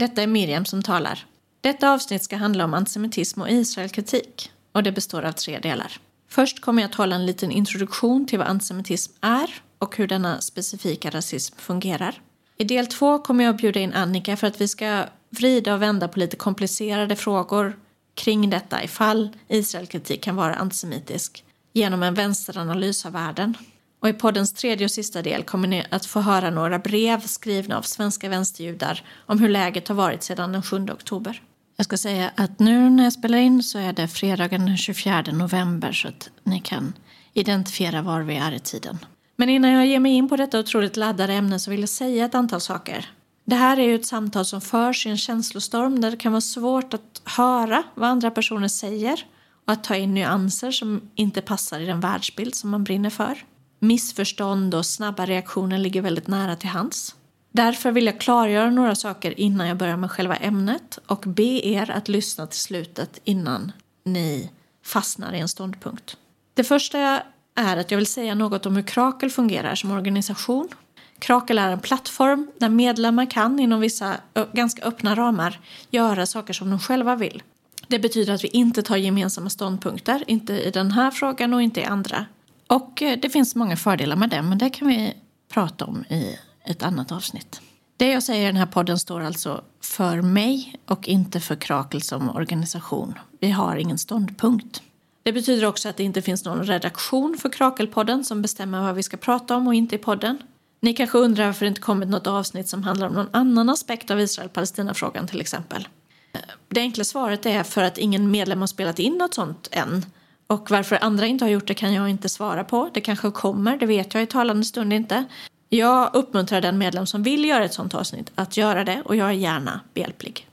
Detta är Miriam som talar. Detta avsnitt ska handla om antisemitism och Israelkritik och det består av tre delar. Först kommer jag att hålla en liten introduktion till vad antisemitism är och hur denna specifika rasism fungerar. I del två kommer jag att bjuda in Annika för att vi ska vrida och vända på lite komplicerade frågor kring detta ifall Israelkritik kan vara antisemitisk genom en vänsteranalys av världen. Och i poddens tredje och sista del kommer ni att få höra några brev skrivna av svenska vänsterjudar om hur läget har varit sedan den 7 oktober. Jag ska säga att nu när jag spelar in så är det fredagen den 24 november så att ni kan identifiera var vi är i tiden. Men innan jag ger mig in på detta otroligt laddade ämne så vill jag säga ett antal saker. Det här är ju ett samtal som förs i en känslostorm där det kan vara svårt att höra vad andra personer säger och att ta in nyanser som inte passar i den världsbild som man brinner för. Missförstånd och snabba reaktioner ligger väldigt nära till hands. Därför vill jag klargöra några saker innan jag börjar med själva ämnet och be er att lyssna till slutet innan ni fastnar i en ståndpunkt. Det första är att jag vill säga något om hur Krakel fungerar som organisation. Krakel är en plattform där medlemmar kan inom vissa ganska öppna ramar göra saker som de själva vill. Det betyder att vi inte tar gemensamma ståndpunkter, inte i den här frågan och inte i andra. Och eh, det finns många fördelar med det, men det kan vi prata om i ett annat avsnitt. Det jag säger i den här podden står alltså för mig och inte för Krakel som organisation. Vi har ingen ståndpunkt. Det betyder också att det inte finns någon redaktion för Krakelpodden som bestämmer vad vi ska prata om och inte i podden. Ni kanske undrar varför det inte kommit något avsnitt som handlar om någon annan aspekt av Israel-Palestina-frågan till exempel. Det enkla svaret är för att ingen medlem har spelat in något sånt än. Och varför andra inte har gjort det kan jag inte svara på. Det kanske kommer, det vet jag i talande stund inte. Jag uppmuntrar den medlem som vill göra ett sånt avsnitt att göra det och jag är gärna behjälplig.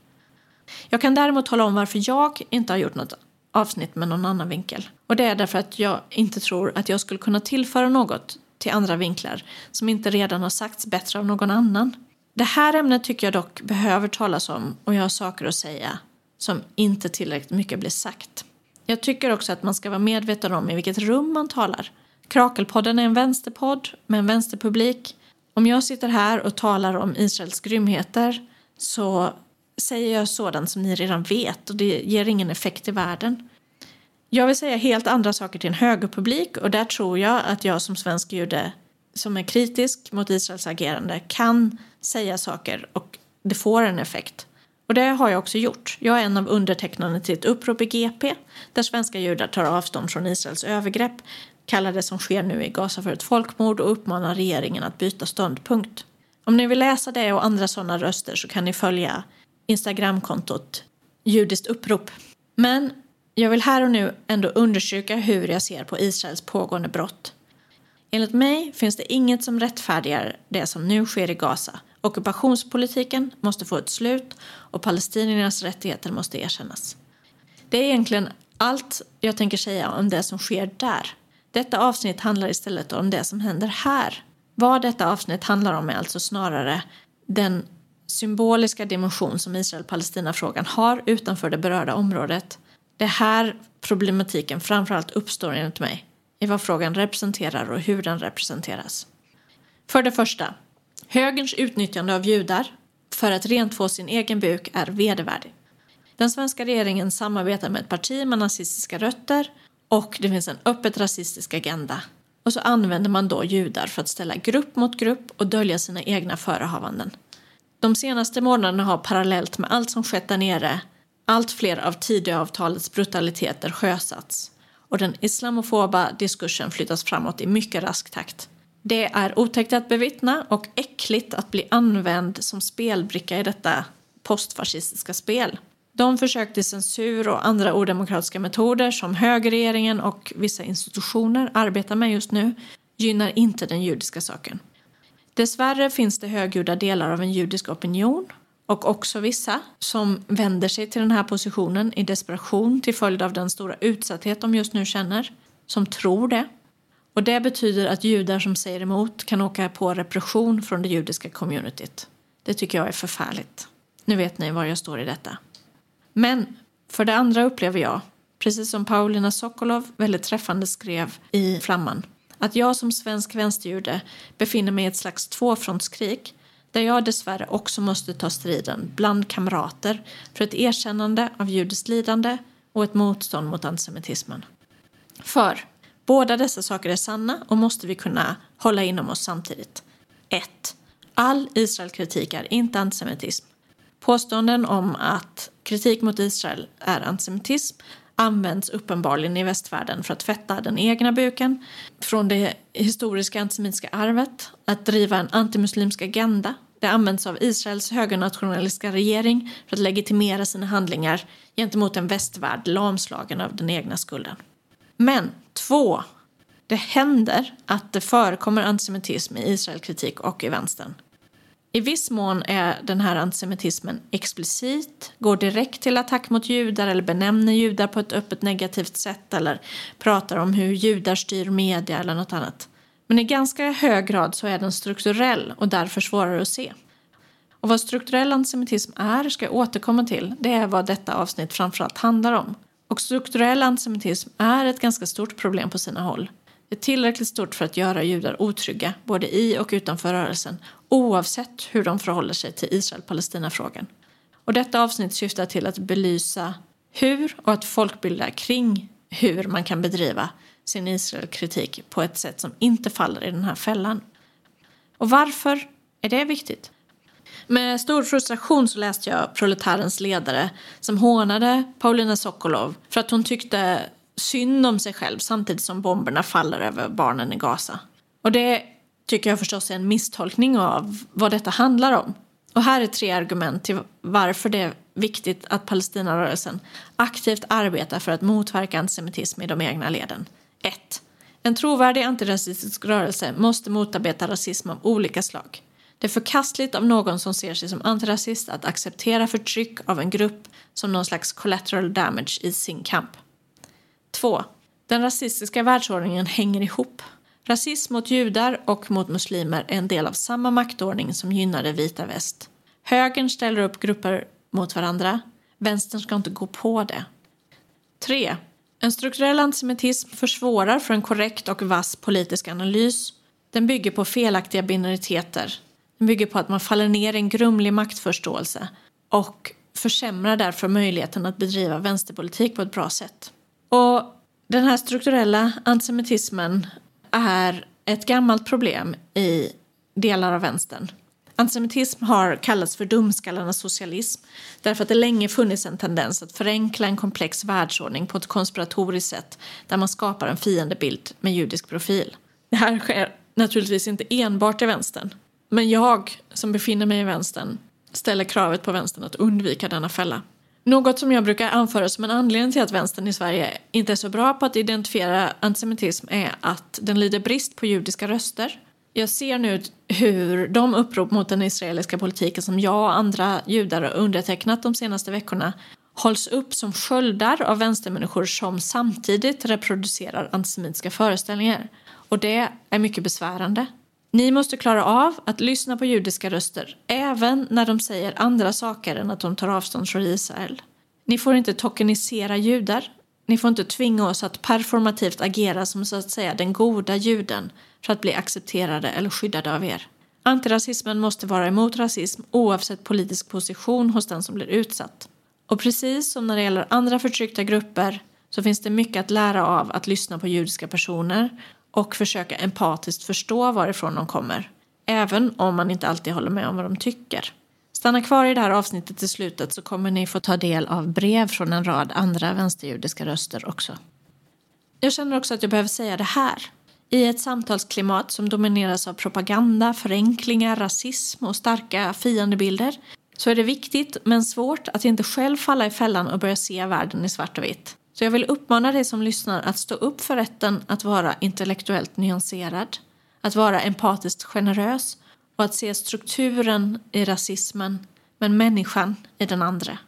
Jag kan däremot tala om varför jag inte har gjort något avsnitt med någon annan vinkel. Och det är därför att jag inte tror att jag skulle kunna tillföra något till andra vinklar som inte redan har sagts bättre av någon annan. Det här ämnet tycker jag dock behöver talas om och jag har saker att säga som inte tillräckligt mycket blir sagt. Jag tycker också att man ska vara medveten om i vilket rum man talar. Krakelpodden är en vänsterpodd med en vänsterpublik. Om jag sitter här och talar om Israels grymheter så säger jag sådant som ni redan vet och det ger ingen effekt i världen. Jag vill säga helt andra saker till en högerpublik och där tror jag att jag som svensk jude som är kritisk mot Israels agerande kan säga saker och det får en effekt. Och det har jag också gjort. Jag är en av undertecknarna till ett upprop i GP där svenska judar tar avstånd från Israels övergrepp, kallar det som sker nu i Gaza för ett folkmord och uppmanar regeringen att byta ståndpunkt. Om ni vill läsa det och andra sådana röster så kan ni följa Instagramkontot Judiskt upprop. Men jag vill här och nu ändå undersöka hur jag ser på Israels pågående brott. Enligt mig finns det inget som rättfärdigar det som nu sker i Gaza. Ockupationspolitiken måste få ett slut och palestiniernas rättigheter måste erkännas. Det är egentligen allt jag tänker säga om det som sker där. Detta avsnitt handlar istället om det som händer här. Vad detta avsnitt handlar om är alltså snarare den symboliska dimension som Israel-Palestina-frågan har utanför det berörda området. Det är här problematiken framförallt uppstår enligt mig, i vad frågan representerar och hur den representeras. För det första, högerns utnyttjande av judar för att rent få sin egen buk är vedervärdig. Den svenska regeringen samarbetar med ett parti med nazistiska rötter och det finns en öppet rasistisk agenda. Och så använder man då judar för att ställa grupp mot grupp och dölja sina egna förehavanden. De senaste månaderna har parallellt med allt som skett där nere allt fler av Tidöavtalets brutaliteter sjösatts och den islamofoba diskursen flyttas framåt i mycket rask takt. Det är otäckt att bevittna och äckligt att bli använd som spelbricka i detta postfascistiska spel. De försök till censur och andra odemokratiska metoder som högerregeringen och vissa institutioner arbetar med just nu gynnar inte den judiska saken. Dessvärre finns det högljudda delar av en judisk opinion och också vissa som vänder sig till den här positionen i desperation till följd av den stora utsatthet de just nu känner, som tror det. Och det betyder att judar som säger emot kan åka på repression från det judiska communityt. Det tycker jag är förfärligt. Nu vet ni var jag står i detta. Men för det andra upplever jag, precis som Paulina Sokolov väldigt träffande skrev i Flamman, att jag som svensk vänsterjude befinner mig i ett slags tvåfrontskrig där jag dessvärre också måste ta striden bland kamrater för ett erkännande av judiskt lidande och ett motstånd mot antisemitismen. För båda dessa saker är sanna och måste vi kunna hålla inom oss samtidigt. 1. All Israelkritik är inte antisemitism. Påståenden om att kritik mot Israel är antisemitism används uppenbarligen i västvärlden för att tvätta den egna buken från det historiska antisemitiska arvet, att driva en antimuslimsk agenda. Det används av Israels högernationalistiska regering för att legitimera sina handlingar gentemot en västvärld lamslagen av den egna skulden. Men två, det händer att det förekommer antisemitism i Israelkritik och i vänstern. I viss mån är den här antisemitismen explicit, går direkt till attack mot judar eller benämner judar på ett öppet negativt sätt eller pratar om hur judar styr media eller något annat. Men i ganska hög grad så är den strukturell och därför svårare att se. Och vad strukturell antisemitism är ska jag återkomma till. Det är vad detta avsnitt framförallt handlar om. Och strukturell antisemitism är ett ganska stort problem på sina håll. Det är tillräckligt stort för att göra judar otrygga både i och utanför rörelsen oavsett hur de förhåller sig till Israel-Palestina-frågan. Och detta avsnitt syftar till att belysa hur och att folkbilda kring hur man kan bedriva sin Israelkritik på ett sätt som inte faller i den här fällan. Och varför är det viktigt? Med stor frustration så läste jag Proletärens ledare som hånade Paulina Sokolov för att hon tyckte synd om sig själv samtidigt som bomberna faller över barnen i Gaza. Och det tycker jag förstås är en misstolkning av vad detta handlar om. Och här är tre argument till varför det är viktigt att Palestinarörelsen aktivt arbetar för att motverka antisemitism i de egna leden. 1. En trovärdig antirasistisk rörelse måste motarbeta rasism av olika slag. Det är förkastligt av någon som ser sig som antirasist att acceptera förtryck av en grupp som någon slags collateral damage i sin kamp. 2. Den rasistiska världsordningen hänger ihop. Rasism mot judar och mot muslimer är en del av samma maktordning som gynnar det vita väst. Högern ställer upp grupper mot varandra. Vänstern ska inte gå på det. 3. En strukturell antisemitism försvårar för en korrekt och vass politisk analys. Den bygger på felaktiga binariteter. Den bygger på att man faller ner i en grumlig maktförståelse och försämrar därför möjligheten att bedriva vänsterpolitik på ett bra sätt. Och den här strukturella antisemitismen är ett gammalt problem i delar av vänstern. Antisemitism har kallats för dumskallarnas socialism därför att det länge funnits en tendens att förenkla en komplex världsordning på ett konspiratoriskt sätt där man skapar en fiendebild med judisk profil. Det här sker naturligtvis inte enbart i vänstern. Men jag, som befinner mig i vänstern, ställer kravet på vänstern att undvika denna fälla. Något som jag brukar anföra som en anledning till att vänstern i Sverige inte är så bra på att identifiera antisemitism är att den lider brist på judiska röster. Jag ser nu hur de upprop mot den israeliska politiken som jag och andra judar har undertecknat de senaste veckorna hålls upp som sköldar av vänstermänniskor som samtidigt reproducerar antisemitiska föreställningar. Och det är mycket besvärande. Ni måste klara av att lyssna på judiska röster även när de säger andra saker än att de tar avstånd från Israel. Ni får inte tokenisera judar. Ni får inte tvinga oss att performativt agera som så att säga den goda juden för att bli accepterade eller skyddade av er. Antirasismen måste vara emot rasism oavsett politisk position hos den som blir utsatt. Och precis som när det gäller andra förtryckta grupper så finns det mycket att lära av att lyssna på judiska personer och försöka empatiskt förstå varifrån de kommer. Även om man inte alltid håller med om vad de tycker. Stanna kvar i det här avsnittet till slutet så kommer ni få ta del av brev från en rad andra vänsterjudiska röster också. Jag känner också att jag behöver säga det här. I ett samtalsklimat som domineras av propaganda, förenklingar, rasism och starka fiendebilder så är det viktigt men svårt att inte själv falla i fällan och börja se världen i svart och vitt. Så jag vill uppmana dig som lyssnar att stå upp för rätten att vara intellektuellt nyanserad, att vara empatiskt generös och att se strukturen i rasismen men människan i den andra.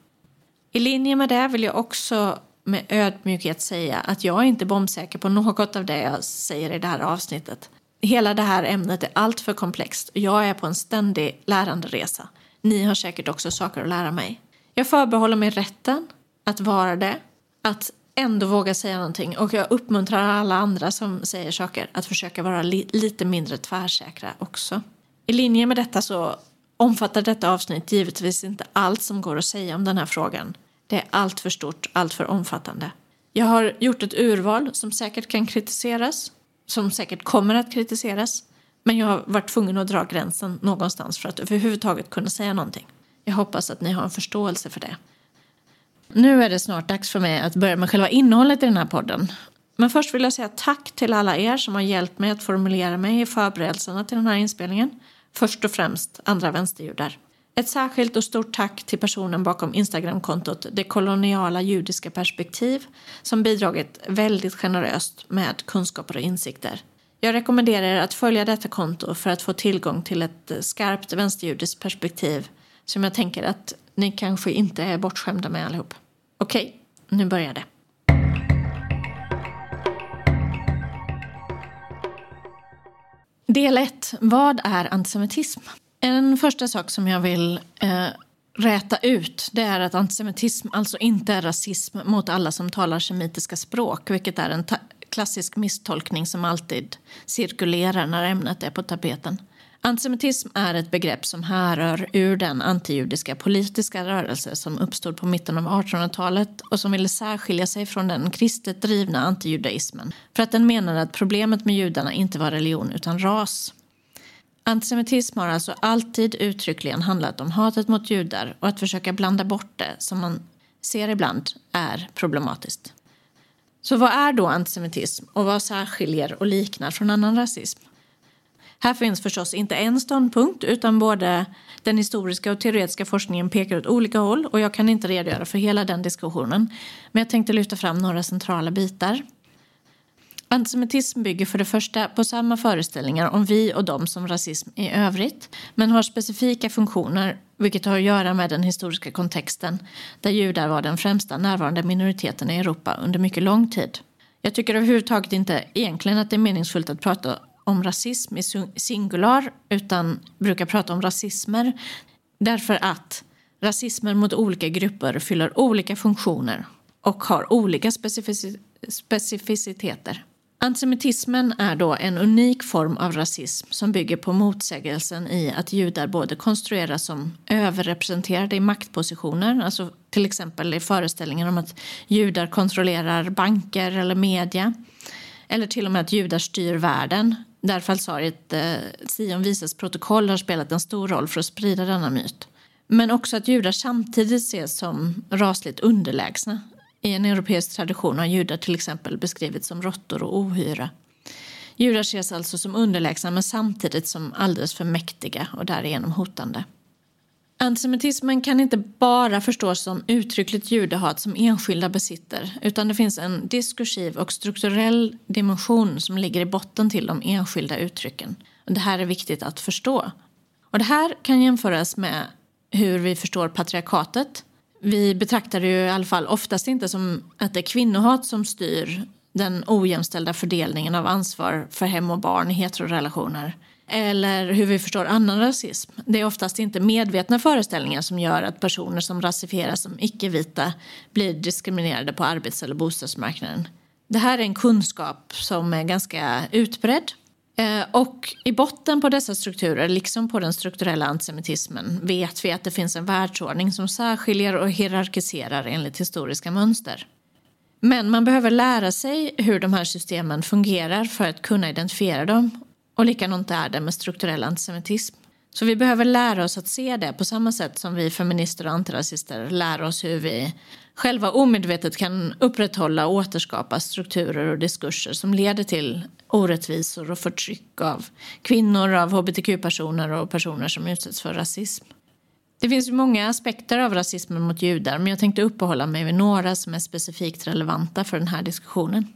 I linje med det vill jag också med ödmjukhet säga att jag är inte bombsäker på något av det jag säger i det här avsnittet. Hela det här ämnet är alltför komplext och jag är på en ständig läranderesa. Ni har säkert också saker att lära mig. Jag förbehåller mig rätten att vara det, att ändå våga säga någonting och jag uppmuntrar alla andra som säger saker att försöka vara li lite mindre tvärsäkra också. I linje med detta så omfattar detta avsnitt givetvis inte allt som går att säga om den här frågan. Det är allt för stort, allt för omfattande. Jag har gjort ett urval som säkert kan kritiseras, som säkert kommer att kritiseras, men jag har varit tvungen att dra gränsen någonstans för att överhuvudtaget kunna säga någonting. Jag hoppas att ni har en förståelse för det. Nu är det snart dags för mig att börja med själva innehållet i den här podden. Men först vill jag säga tack till alla er som har hjälpt mig att formulera mig i förberedelserna till den här inspelningen. Först och främst andra vänsterjudar. Ett särskilt och stort tack till personen bakom Instagramkontot Det koloniala judiska perspektiv som bidragit väldigt generöst med kunskaper och insikter. Jag rekommenderar er att följa detta konto för att få tillgång till ett skarpt vänsterjudiskt perspektiv som jag tänker att ni kanske inte är bortskämda med allihop. Okej, nu börjar det. Del 1. Vad är antisemitism? En första sak som jag vill eh, räta ut det är att antisemitism alltså inte är rasism mot alla som talar semitiska språk vilket är en klassisk misstolkning som alltid cirkulerar när ämnet är på tapeten. Antisemitism är ett begrepp som härrör ur den antijudiska politiska rörelse som uppstod på mitten av 1800-talet och som ville särskilja sig från den kristet drivna antijudaismen för att den menade att problemet med judarna inte var religion utan ras. Antisemitism har alltså alltid uttryckligen handlat om hatet mot judar och att försöka blanda bort det, som man ser ibland, är problematiskt. Så vad är då antisemitism och vad särskiljer och liknar från annan rasism? Här finns förstås inte en ståndpunkt utan både den historiska och teoretiska forskningen pekar åt olika håll och jag kan inte redogöra för hela den diskussionen. Men jag tänkte lyfta fram några centrala bitar. Antisemitism bygger för det första på samma föreställningar om vi och dem som rasism i övrigt men har specifika funktioner vilket har att göra med den historiska kontexten där judar var den främsta närvarande minoriteten i Europa under mycket lång tid. Jag tycker överhuvudtaget inte egentligen att det är meningsfullt att prata om rasism i singular utan brukar prata om rasismer därför att rasismer mot olika grupper fyller olika funktioner och har olika specificiteter. Antisemitismen är då en unik form av rasism som bygger på motsägelsen i att judar både konstrueras som överrepresenterade i maktpositioner, alltså till exempel i föreställningen om att judar kontrollerar banker eller media, eller till och med att judar styr världen, där falsariet eh, Sion vises protokoll har spelat en stor roll för att sprida denna myt. Men också att judar samtidigt ses som rasligt underlägsna i en europeisk tradition har judar till exempel beskrivits som råttor och ohyra. Judar ses alltså som underlägsna men samtidigt som alldeles för mäktiga och därigenom hotande. Antisemitismen kan inte bara förstås som uttryckligt judehat som enskilda besitter utan det finns en diskursiv och strukturell dimension som ligger i botten till de enskilda uttrycken. Och det här är viktigt att förstå. Och det här kan jämföras med hur vi förstår patriarkatet vi betraktar det ju i alla fall oftast inte som att det är kvinnohat som styr den ojämställda fördelningen av ansvar för hem och barn i heterorelationer. Eller hur vi förstår annan rasism. Det är oftast inte medvetna föreställningar som gör att personer som rasifieras som icke-vita blir diskriminerade på arbets eller bostadsmarknaden. Det här är en kunskap som är ganska utbredd eh, och i botten på dessa strukturer, liksom på den strukturella antisemitismen, vet vi att det finns en världsordning som särskiljer och hierarkiserar enligt historiska mönster. Men man behöver lära sig hur de här systemen fungerar för att kunna identifiera dem. Och likadant är det med strukturell antisemitism. Så vi behöver lära oss att se det på samma sätt som vi feminister och antirasister lär oss hur vi själva omedvetet kan upprätthålla och återskapa strukturer och diskurser som leder till orättvisor och förtryck av kvinnor, av hbtq-personer och personer som utsätts för rasism. Det finns många aspekter av rasismen mot judar men jag tänkte uppehålla mig vid några som är specifikt relevanta för den här diskussionen.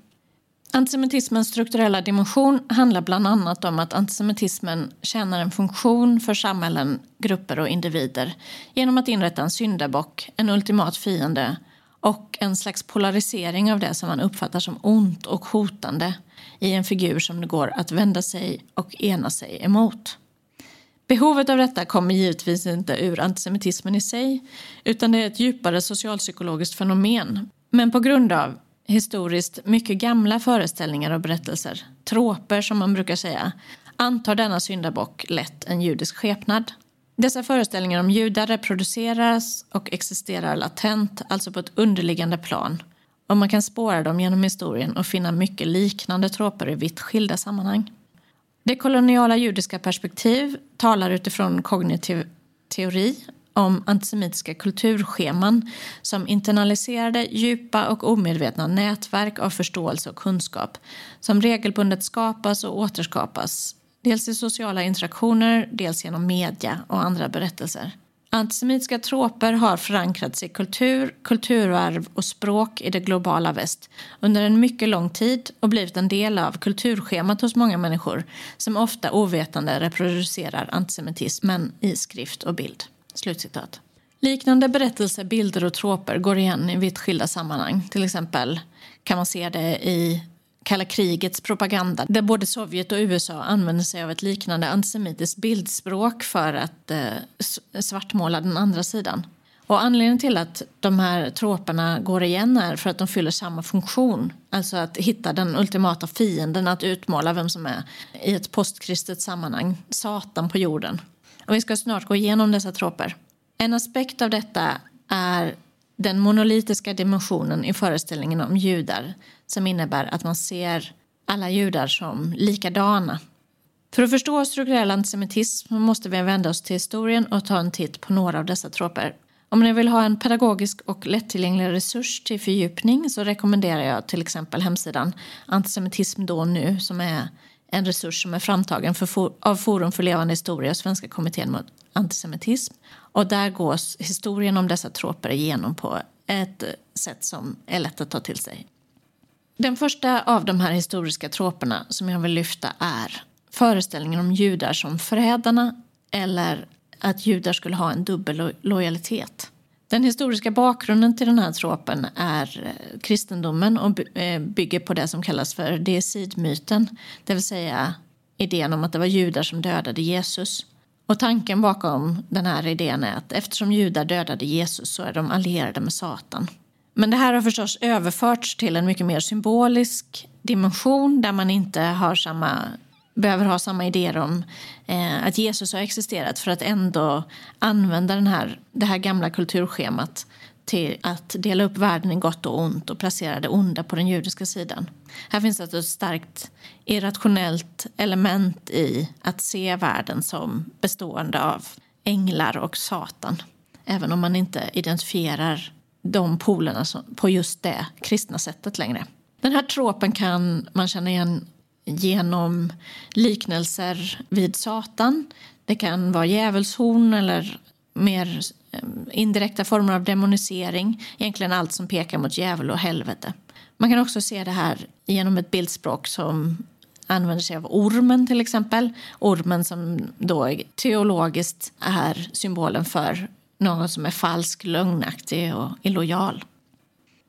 Antisemitismens strukturella dimension handlar bland annat om att antisemitismen tjänar en funktion för samhällen, grupper och individer genom att inrätta en syndabock, en ultimat fiende och en slags polarisering av det som man uppfattar som ont och hotande i en figur som det går att vända sig och ena sig emot. Behovet av detta kommer givetvis inte ur antisemitismen i sig utan det är ett djupare socialpsykologiskt fenomen. Men på grund av historiskt mycket gamla föreställningar och berättelser, troper som man brukar säga, antar denna syndabock lätt en judisk skepnad. Dessa föreställningar om judar reproduceras och existerar latent, alltså på ett underliggande plan. Och man kan spåra dem genom historien och finna mycket liknande troper i vitt skilda sammanhang. Det koloniala judiska perspektiv talar utifrån kognitiv teori om antisemitiska kulturscheman som internaliserade, djupa och omedvetna nätverk av förståelse och kunskap som regelbundet skapas och återskapas, dels i sociala interaktioner, dels genom media och andra berättelser. Antisemitiska troper har förankrats i kultur, kulturarv och språk i det globala väst under en mycket lång tid och blivit en del av kulturschemat hos många människor som ofta ovetande reproducerar antisemitismen i skrift och bild. Slutcitat. Liknande berättelser, bilder och troper går igen i vitt skilda sammanhang. Till exempel kan man se det i kalla krigets propaganda där både Sovjet och USA använder sig av ett liknande antisemitiskt bildspråk för att eh, svartmåla den andra sidan. Och anledningen till att de här troperna går igen är för att de fyller samma funktion. Alltså att hitta den ultimata fienden, att utmåla vem som är i ett postkristet sammanhang, Satan på jorden. Och vi ska snart gå igenom dessa troper. En aspekt av detta är den monolitiska dimensionen i föreställningen om judar som innebär att man ser alla judar som likadana. För att förstå strukturell antisemitism måste vi vända oss till historien och ta en titt på några av dessa troper. Om ni vill ha en pedagogisk och lättillgänglig resurs till fördjupning så rekommenderar jag till exempel hemsidan Antisemitism då nu som är en resurs som är framtagen för, av Forum för levande historia och Svenska kommittén mot antisemitism. Och där gås historien om dessa troper igenom på ett sätt som är lätt att ta till sig. Den första av de här historiska troperna som jag vill lyfta är föreställningen om judar som förrädarna eller att judar skulle ha en dubbel lojalitet. Den historiska bakgrunden till den här tropen är eh, kristendomen och eh, bygger på det som kallas för decidmyten, det vill säga idén om att det var judar som dödade Jesus. Och tanken bakom den här idén är att eftersom judar dödade Jesus så är de allierade med Satan. Men det här har förstås överförts till en mycket mer symbolisk dimension där man inte har samma behöver ha samma idéer om eh, att Jesus har existerat för att ändå använda den här, det här gamla kulturschemat till att dela upp världen i gott och ont och placera det onda på den judiska sidan. Här finns alltså ett starkt irrationellt element i att se världen som bestående av änglar och Satan. Även om man inte identifierar de polerna på just det kristna sättet längre. Den här tropen kan man känna igen genom liknelser vid Satan. Det kan vara djävulshorn eller mer eh, indirekta former av demonisering. Egentligen allt som pekar mot djävul och helvete. Man kan också se det här genom ett bildspråk som använder sig av ormen till exempel. Ormen som då teologiskt är symbolen för någon som är falsk, lögnaktig och illojal.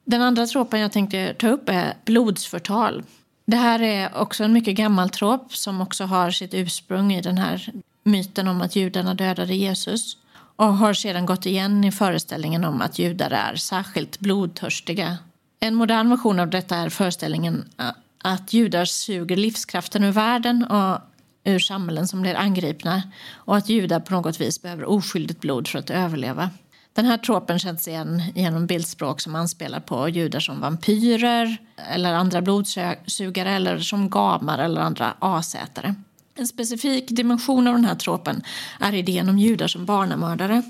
Den andra tropen jag tänkte ta upp är blodsförtal. Det här är också en mycket gammal trop som också har sitt ursprung i den här myten om att judarna dödade Jesus och har sedan gått igen i föreställningen om att judar är särskilt blodtörstiga. En modern version av detta är föreställningen att judar suger livskraften ur världen och ur samhällen som blir angripna och att judar på något vis behöver oskyldigt blod för att överleva. Den här tropen känns igen genom bildspråk som anspelar på judar som vampyrer eller andra blodsugare eller som gamar eller andra asätare. En specifik dimension av den här tropen är idén om judar som barnamördare.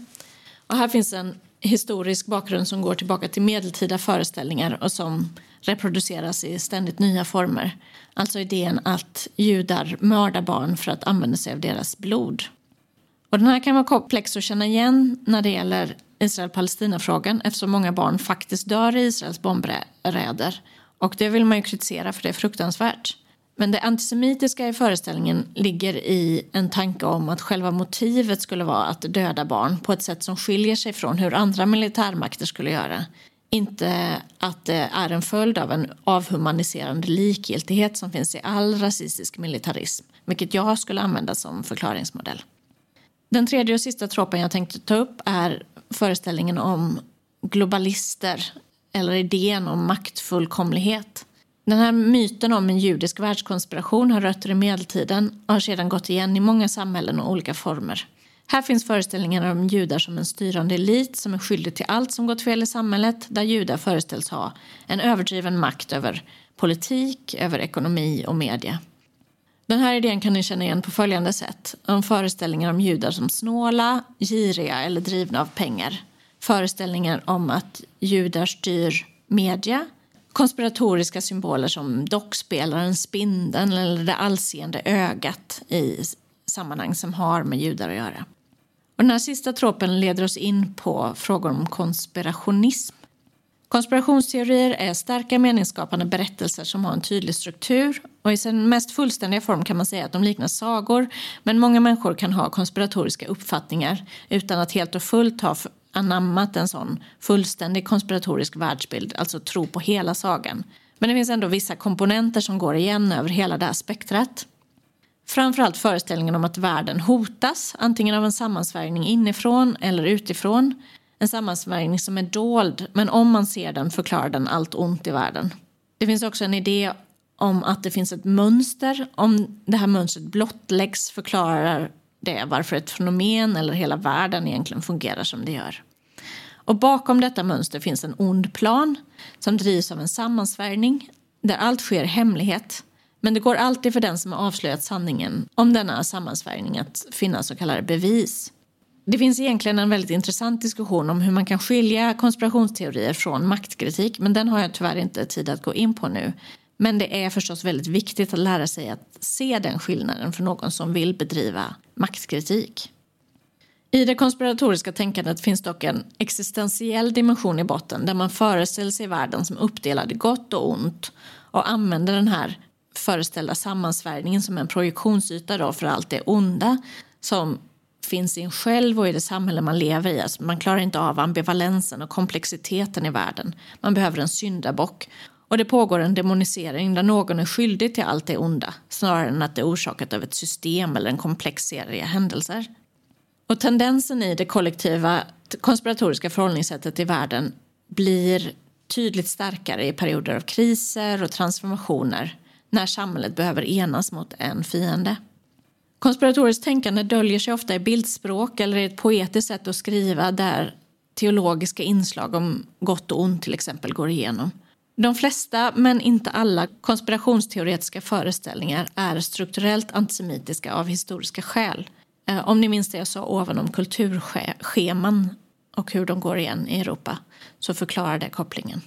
Och här finns en historisk bakgrund som går tillbaka till medeltida föreställningar och som reproduceras i ständigt nya former. Alltså idén att judar mördar barn för att använda sig av deras blod. Och den här kan vara komplex att känna igen när det gäller Israel-Palestina-frågan eftersom många barn faktiskt dör i Israels bombräder. Och det vill man ju kritisera för det är fruktansvärt. Men det antisemitiska i föreställningen ligger i en tanke om att själva motivet skulle vara att döda barn på ett sätt som skiljer sig från hur andra militärmakter skulle göra. Inte att det är en följd av en avhumaniserande likgiltighet som finns i all rasistisk militarism, vilket jag skulle använda som förklaringsmodell. Den tredje och sista tropen jag tänkte ta upp är föreställningen om globalister eller idén om maktfullkomlighet. Den här myten om en judisk världskonspiration har rötter i medeltiden och har sedan gått igen i många samhällen och olika former. Här finns föreställningar om judar som en styrande elit som är skyldig till allt som gått fel i samhället där judar föreställs ha en överdriven makt över politik, över ekonomi och media. Den här idén kan ni känna igen på följande sätt. Om föreställningar om judar som snåla, giriga eller drivna av pengar. Föreställningar om att judar styr media. Konspiratoriska symboler som dockspelaren, spindeln eller det allseende ögat i sammanhang som har med judar att göra. Och den här sista tropen leder oss in på frågor om konspirationism. Konspirationsteorier är starka meningsskapande berättelser som har en tydlig struktur och i sin mest fullständiga form kan man säga att de liknar sagor men många människor kan ha konspiratoriska uppfattningar utan att helt och fullt ha anammat en sån fullständig konspiratorisk världsbild, alltså tro på hela sagan. Men det finns ändå vissa komponenter som går igen över hela det här spektrat. Framförallt föreställningen om att världen hotas, antingen av en sammansvärjning inifrån eller utifrån. En sammansvärjning som är dold, men om man ser den förklarar den allt ont i världen. Det finns också en idé om att det finns ett mönster. Om det här mönstret blottläggs förklarar det varför ett fenomen eller hela världen egentligen fungerar som det gör. Och bakom detta mönster finns en ond plan som drivs av en sammansvärjning där allt sker i hemlighet men det går alltid för den som har avslöjat sanningen om denna sammansvärjning att finna så kallade bevis. Det finns egentligen en väldigt intressant diskussion om hur man kan skilja konspirationsteorier från maktkritik men den har jag tyvärr inte tid att gå in på nu. Men det är förstås väldigt viktigt att lära sig att se den skillnaden för någon som vill bedriva maktkritik. I det konspiratoriska tänkandet finns dock en existentiell dimension i botten där man föreställer sig världen som uppdelad i gott och ont och använder den här föreställda sammansvärjningen som en projektionsyta då för allt det onda som finns i en själv och i det samhälle man lever i. Alltså man klarar inte av ambivalensen och komplexiteten i världen. Man behöver en syndabock. Och det pågår en demonisering där någon är skyldig till allt det onda snarare än att det är orsakat av ett system eller en komplex serie händelser. Och tendensen i det kollektiva konspiratoriska förhållningssättet i världen blir tydligt starkare i perioder av kriser och transformationer när samhället behöver enas mot en fiende. Konspiratoriskt tänkande döljer sig ofta i bildspråk eller i ett poetiskt sätt att skriva där teologiska inslag om gott och ont till exempel går igenom. De flesta, men inte alla, konspirationsteoretiska föreställningar är strukturellt antisemitiska av historiska skäl. Eh, om ni minns det jag sa ovan om kulturscheman och hur de går igen i Europa så förklarar det kopplingen.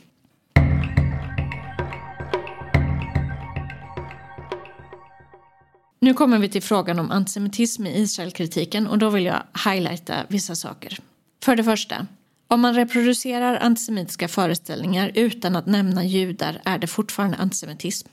Nu kommer vi till frågan om antisemitism i Israelkritiken och då vill jag highlighta vissa saker. För det första, om man reproducerar antisemitiska föreställningar utan att nämna judar är det fortfarande antisemitism.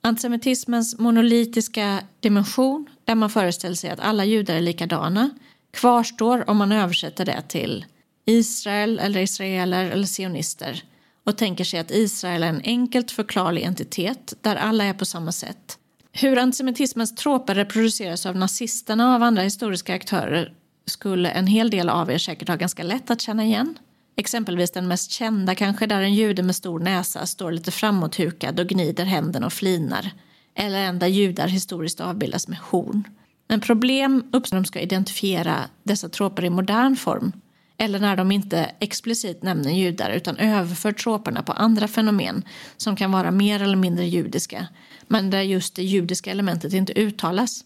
Antisemitismens monolitiska dimension, där man föreställer sig att alla judar är likadana, kvarstår om man översätter det till Israel eller israeler eller sionister och tänker sig att Israel är en enkelt förklarlig entitet där alla är på samma sätt hur antisemitismens troper reproduceras av nazisterna och av andra historiska aktörer skulle en hel del av er säkert ha ganska lätt att känna igen. Exempelvis den mest kända kanske där en jude med stor näsa står lite framåthukad och gnider händerna och flinar. Eller en där judar historiskt avbildas med horn. Men problem uppstår när de ska identifiera dessa troper i modern form eller när de inte explicit nämner judar utan överför troperna på andra fenomen som kan vara mer eller mindre judiska men där just det judiska elementet inte uttalas.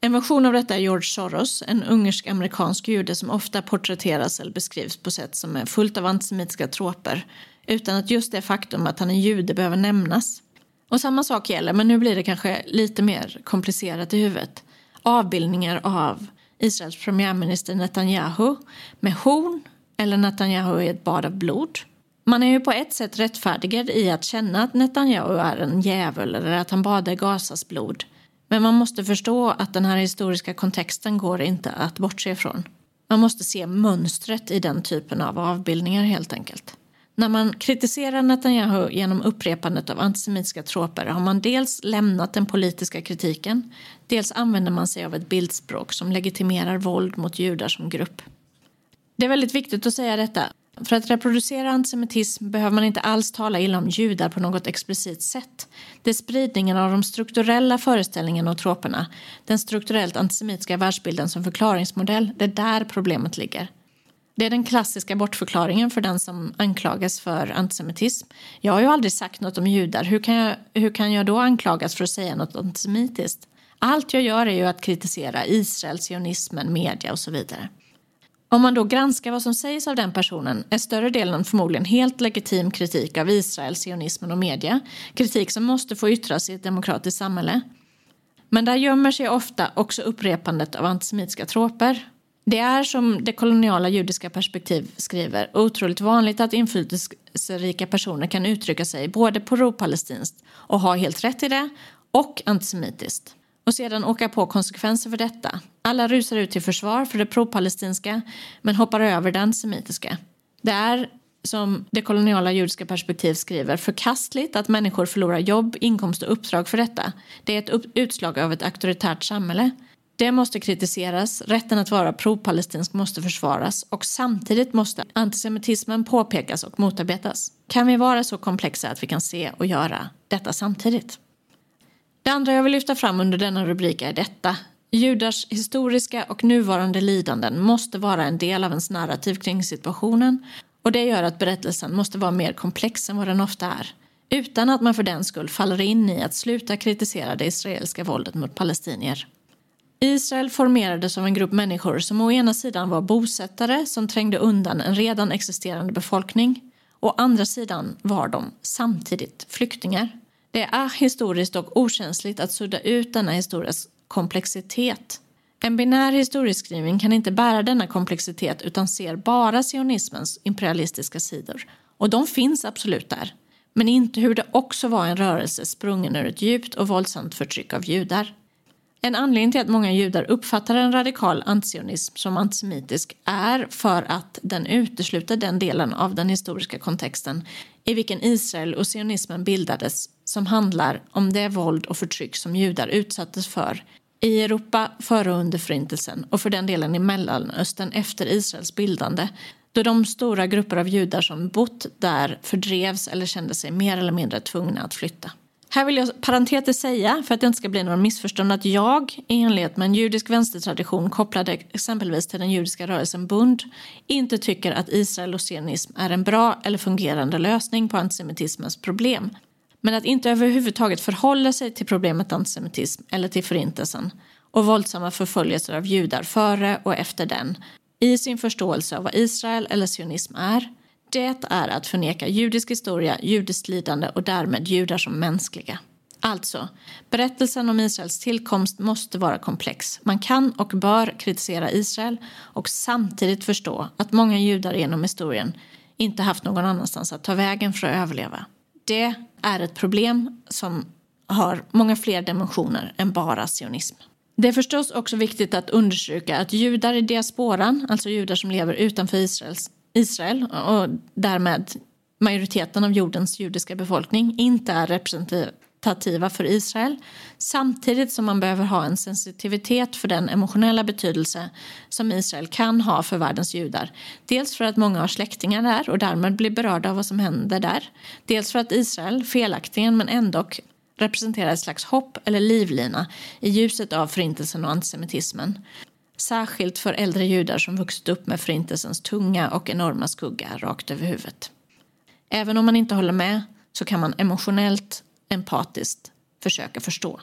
En version av detta är George Soros, en ungersk-amerikansk jude som ofta porträtteras eller beskrivs på sätt som är fullt av antisemitiska troper utan att just det faktum att han är jude behöver nämnas. Och samma sak gäller, men nu blir det kanske lite mer komplicerat i huvudet. Avbildningar av Israels premiärminister Netanyahu med horn eller Netanyahu i ett bad av blod. Man är ju på ett sätt rättfärdigad i att känna att Netanyahu är en djävul eller att han badar i Gazas blod. Men man måste förstå att den här historiska kontexten går inte att bortse ifrån. Man måste se mönstret i den typen av avbildningar helt enkelt. När man kritiserar Netanyahu genom upprepandet av antisemitiska troper har man dels lämnat den politiska kritiken, dels använder man sig av ett bildspråk som legitimerar våld mot judar som grupp. Det är väldigt viktigt att säga detta. För att reproducera antisemitism behöver man inte alls tala illa om judar på något explicit sätt. Det är spridningen av de strukturella föreställningarna och troperna, den strukturellt antisemitiska världsbilden som förklaringsmodell, det är där problemet ligger. Det är den klassiska bortförklaringen för den som anklagas för antisemitism. Jag har ju aldrig sagt något om judar, hur kan jag, hur kan jag då anklagas för att säga något antisemitiskt? Allt jag gör är ju att kritisera Israel, sionismen, media och så vidare. Om man då granskar vad som sägs av den personen är större delen förmodligen helt legitim kritik av Israel, sionismen och media. Kritik som måste få yttras i ett demokratiskt samhälle. Men där gömmer sig ofta också upprepandet av antisemitiska troper. Det är som det koloniala judiska perspektiv skriver otroligt vanligt att inflytelserika personer kan uttrycka sig både på palestinskt och ha helt rätt i det och antisemitiskt och sedan åka på konsekvenser för detta. Alla rusar ut till försvar för det propalestinska men hoppar över det antisemitiska. Det är, som det koloniala judiska perspektiv skriver, förkastligt att människor förlorar jobb, inkomst och uppdrag för detta. Det är ett utslag av ett auktoritärt samhälle. Det måste kritiseras, rätten att vara pro-palestinsk måste försvaras och samtidigt måste antisemitismen påpekas och motarbetas. Kan vi vara så komplexa att vi kan se och göra detta samtidigt? Det andra jag vill lyfta fram under denna rubrik är detta. Judars historiska och nuvarande lidanden måste vara en del av ens narrativ kring situationen och det gör att berättelsen måste vara mer komplex än vad den ofta är. Utan att man för den skull faller in i att sluta kritisera det israeliska våldet mot palestinier. Israel formerades av en grupp människor som å ena sidan var bosättare som trängde undan en redan existerande befolkning. Å andra sidan var de samtidigt flyktingar. Det är historiskt och okänsligt att sudda ut denna historias komplexitet. En binär historieskrivning kan inte bära denna komplexitet utan ser bara sionismens imperialistiska sidor. Och de finns absolut där. Men inte hur det också var en rörelse sprungen ur ett djupt och våldsamt förtryck av judar. En anledning till att många judar uppfattar en radikal antisionism som antisemitisk är för att den utesluter den delen av den historiska kontexten i vilken Israel och sionismen bildades som handlar om det våld och förtryck som judar utsattes för i Europa före och under Förintelsen och för den delen i Mellanöstern efter Israels bildande då de stora grupper av judar som bott där fördrevs eller kände sig mer eller mindre tvungna att flytta. Här vill jag parentetiskt säga, för att det inte ska bli några missförstånd, att jag i enlighet med en judisk vänstertradition kopplad exempelvis till den judiska rörelsen Bund inte tycker att Israel och sionism är en bra eller fungerande lösning på antisemitismens problem. Men att inte överhuvudtaget förhålla sig till problemet antisemitism eller till förintelsen och våldsamma förföljelser av judar före och efter den i sin förståelse av vad Israel eller sionism är det är att förneka judisk historia, judiskt lidande och därmed judar som mänskliga. Alltså, berättelsen om Israels tillkomst måste vara komplex. Man kan och bör kritisera Israel och samtidigt förstå att många judar genom historien inte haft någon annanstans att ta vägen för att överleva. Det är ett problem som har många fler dimensioner än bara sionism. Det är förstås också viktigt att understryka att judar i diasporan, alltså judar som lever utanför Israels Israel och därmed majoriteten av jordens judiska befolkning inte är representativa för Israel samtidigt som man behöver ha en sensitivitet för den emotionella betydelse som Israel kan ha för världens judar. Dels för att många har släktingar där och därmed blir berörda av vad som händer där. Dels för att Israel, felaktigen men ändå representerar ett slags hopp eller livlina i ljuset av förintelsen och antisemitismen. Särskilt för äldre judar som vuxit upp med förintelsens tunga och enorma skugga rakt över huvudet. Även om man inte håller med så kan man emotionellt, empatiskt försöka förstå.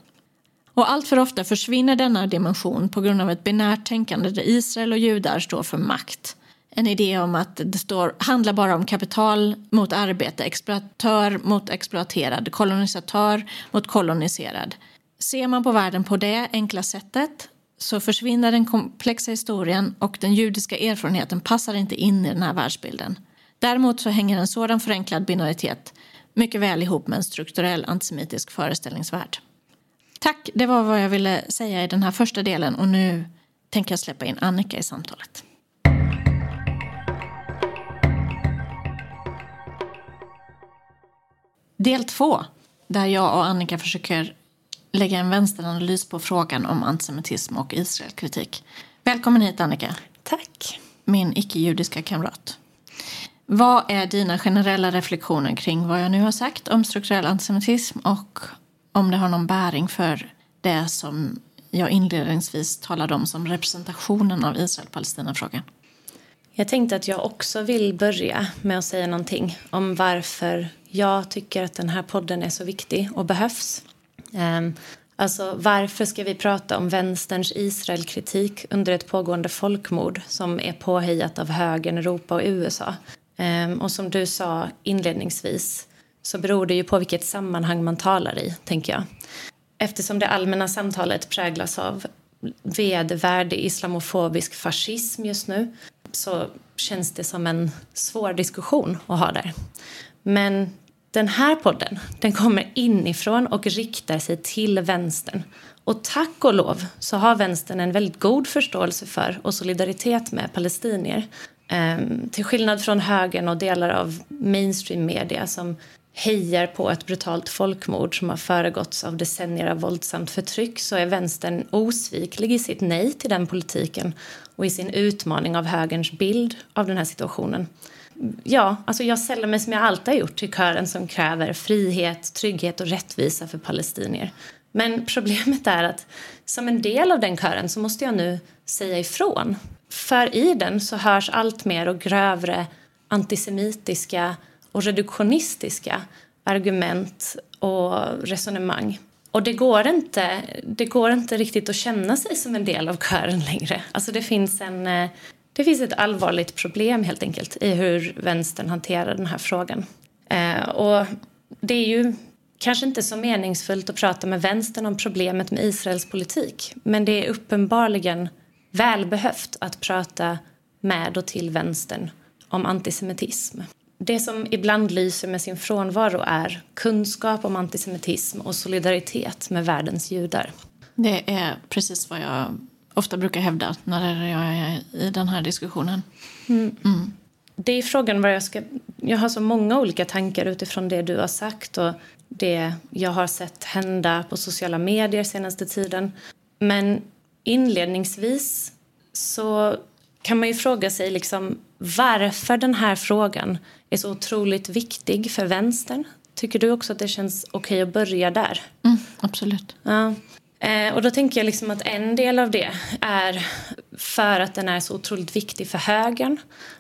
Och allt för ofta försvinner denna dimension på grund av ett binärt tänkande där Israel och judar står för makt. En idé om att det står, handlar bara om kapital mot arbete, exploatör mot exploaterad, kolonisatör mot koloniserad. Ser man på världen på det enkla sättet så försvinner den komplexa historien och den judiska erfarenheten passar inte in i den här världsbilden. Däremot så hänger en sådan förenklad binaritet mycket väl ihop med en strukturell antisemitisk föreställningsvärld. Tack, det var vad jag ville säga i den här första delen och nu tänker jag släppa in Annika i samtalet. Del två, där jag och Annika försöker lägga en vänsteranalys på frågan om antisemitism och Israelkritik. Välkommen hit Annika. Tack. Min icke-judiska kamrat. Vad är dina generella reflektioner kring vad jag nu har sagt om strukturell antisemitism och om det har någon bäring för det som jag inledningsvis talade om som representationen av Israel-Palestina-frågan? Jag tänkte att jag också vill börja med att säga någonting om varför jag tycker att den här podden är så viktig och behövs. Ehm, alltså varför ska vi prata om vänsterns Israelkritik under ett pågående folkmord som är påhejat av högern, Europa och USA? Ehm, och som du sa inledningsvis så beror det ju på vilket sammanhang man talar i, tänker jag. Eftersom det allmänna samtalet präglas av vedervärdig islamofobisk fascism just nu så känns det som en svår diskussion att ha där. Men den här podden den kommer inifrån och riktar sig till vänstern. Och tack och lov så har vänstern en väldigt god förståelse för och solidaritet med palestinier. Ehm, till skillnad från högern och delar av mainstream media som hejar på ett brutalt folkmord som har föregåtts av decennier av våldsamt förtryck så är vänstern osviklig i sitt nej till den politiken och i sin utmaning av högerns bild av den här situationen. Ja, alltså jag sällar mig som jag alltid har gjort till kören som kräver frihet, trygghet och rättvisa för palestinier. Men problemet är att som en del av den kören så måste jag nu säga ifrån. För i den så hörs allt mer och grövre antisemitiska och reduktionistiska argument och resonemang. Och det går, inte, det går inte riktigt att känna sig som en del av kören längre. Alltså det finns, en, eh, det finns ett allvarligt problem helt enkelt i hur vänstern hanterar den här frågan. Eh, och det är ju kanske inte så meningsfullt att prata med vänstern om problemet med Israels politik. Men det är uppenbarligen välbehövt att prata med och till vänstern om antisemitism. Det som ibland lyser med sin frånvaro är kunskap om antisemitism och solidaritet med världens judar. Det är precis vad jag ofta brukar hävda när jag är i den här diskussionen. Mm. Mm. Det är frågan vad jag ska... Jag har så många olika tankar utifrån det du har sagt och det jag har sett hända på sociala medier senaste tiden. Men inledningsvis så kan man ju fråga sig liksom varför den här frågan är så otroligt viktig för vänstern. Tycker du också att det känns okej okay att börja där? Mm, absolut. Ja. Eh, och då tänker jag liksom att en del av det är för att den är så otroligt viktig för högern.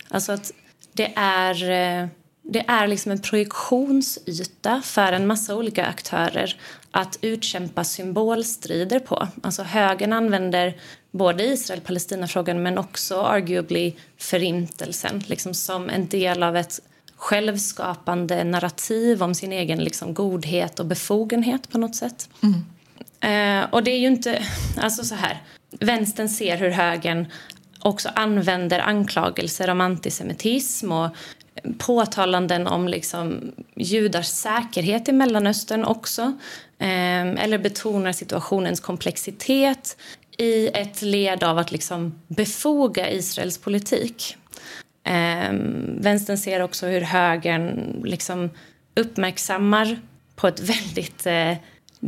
Alltså att det är, eh, det är liksom en projektionsyta för en massa olika aktörer att utkämpa symbolstrider på. Alltså högern använder både Israel-Palestina-frågan men också arguably förintelsen liksom som en del av ett självskapande narrativ om sin egen liksom, godhet och befogenhet på något sätt. Mm. Eh, och det är ju inte... Alltså så här, vänstern ser hur högern också använder anklagelser om antisemitism och påtalanden om liksom judars säkerhet i Mellanöstern också. Eh, eller betonar situationens komplexitet i ett led av att liksom befoga Israels politik. Eh, vänstern ser också hur högern liksom uppmärksammar på ett väldigt eh,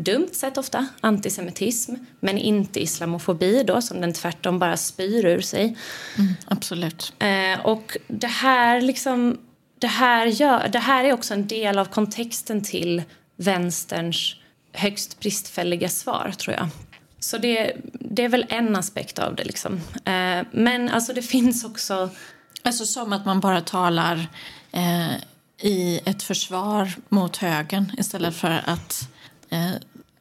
dumt sätt ofta antisemitism men inte islamofobi då som den tvärtom bara spyr ur sig. Mm, absolut. Eh, och det här liksom det här, gör, det här är också en del av kontexten till vänsterns högst bristfälliga svar, tror jag. Så det, det är väl en aspekt av det. Liksom. Eh, men alltså, det finns också... Alltså som att man bara talar eh, i ett försvar mot högern istället för att eh,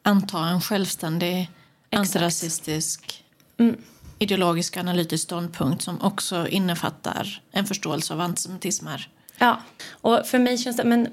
anta en självständig antirasistisk mm. ideologisk analytisk ståndpunkt som också innefattar en förståelse av antisemitism här. Ja, och för mig känns det, men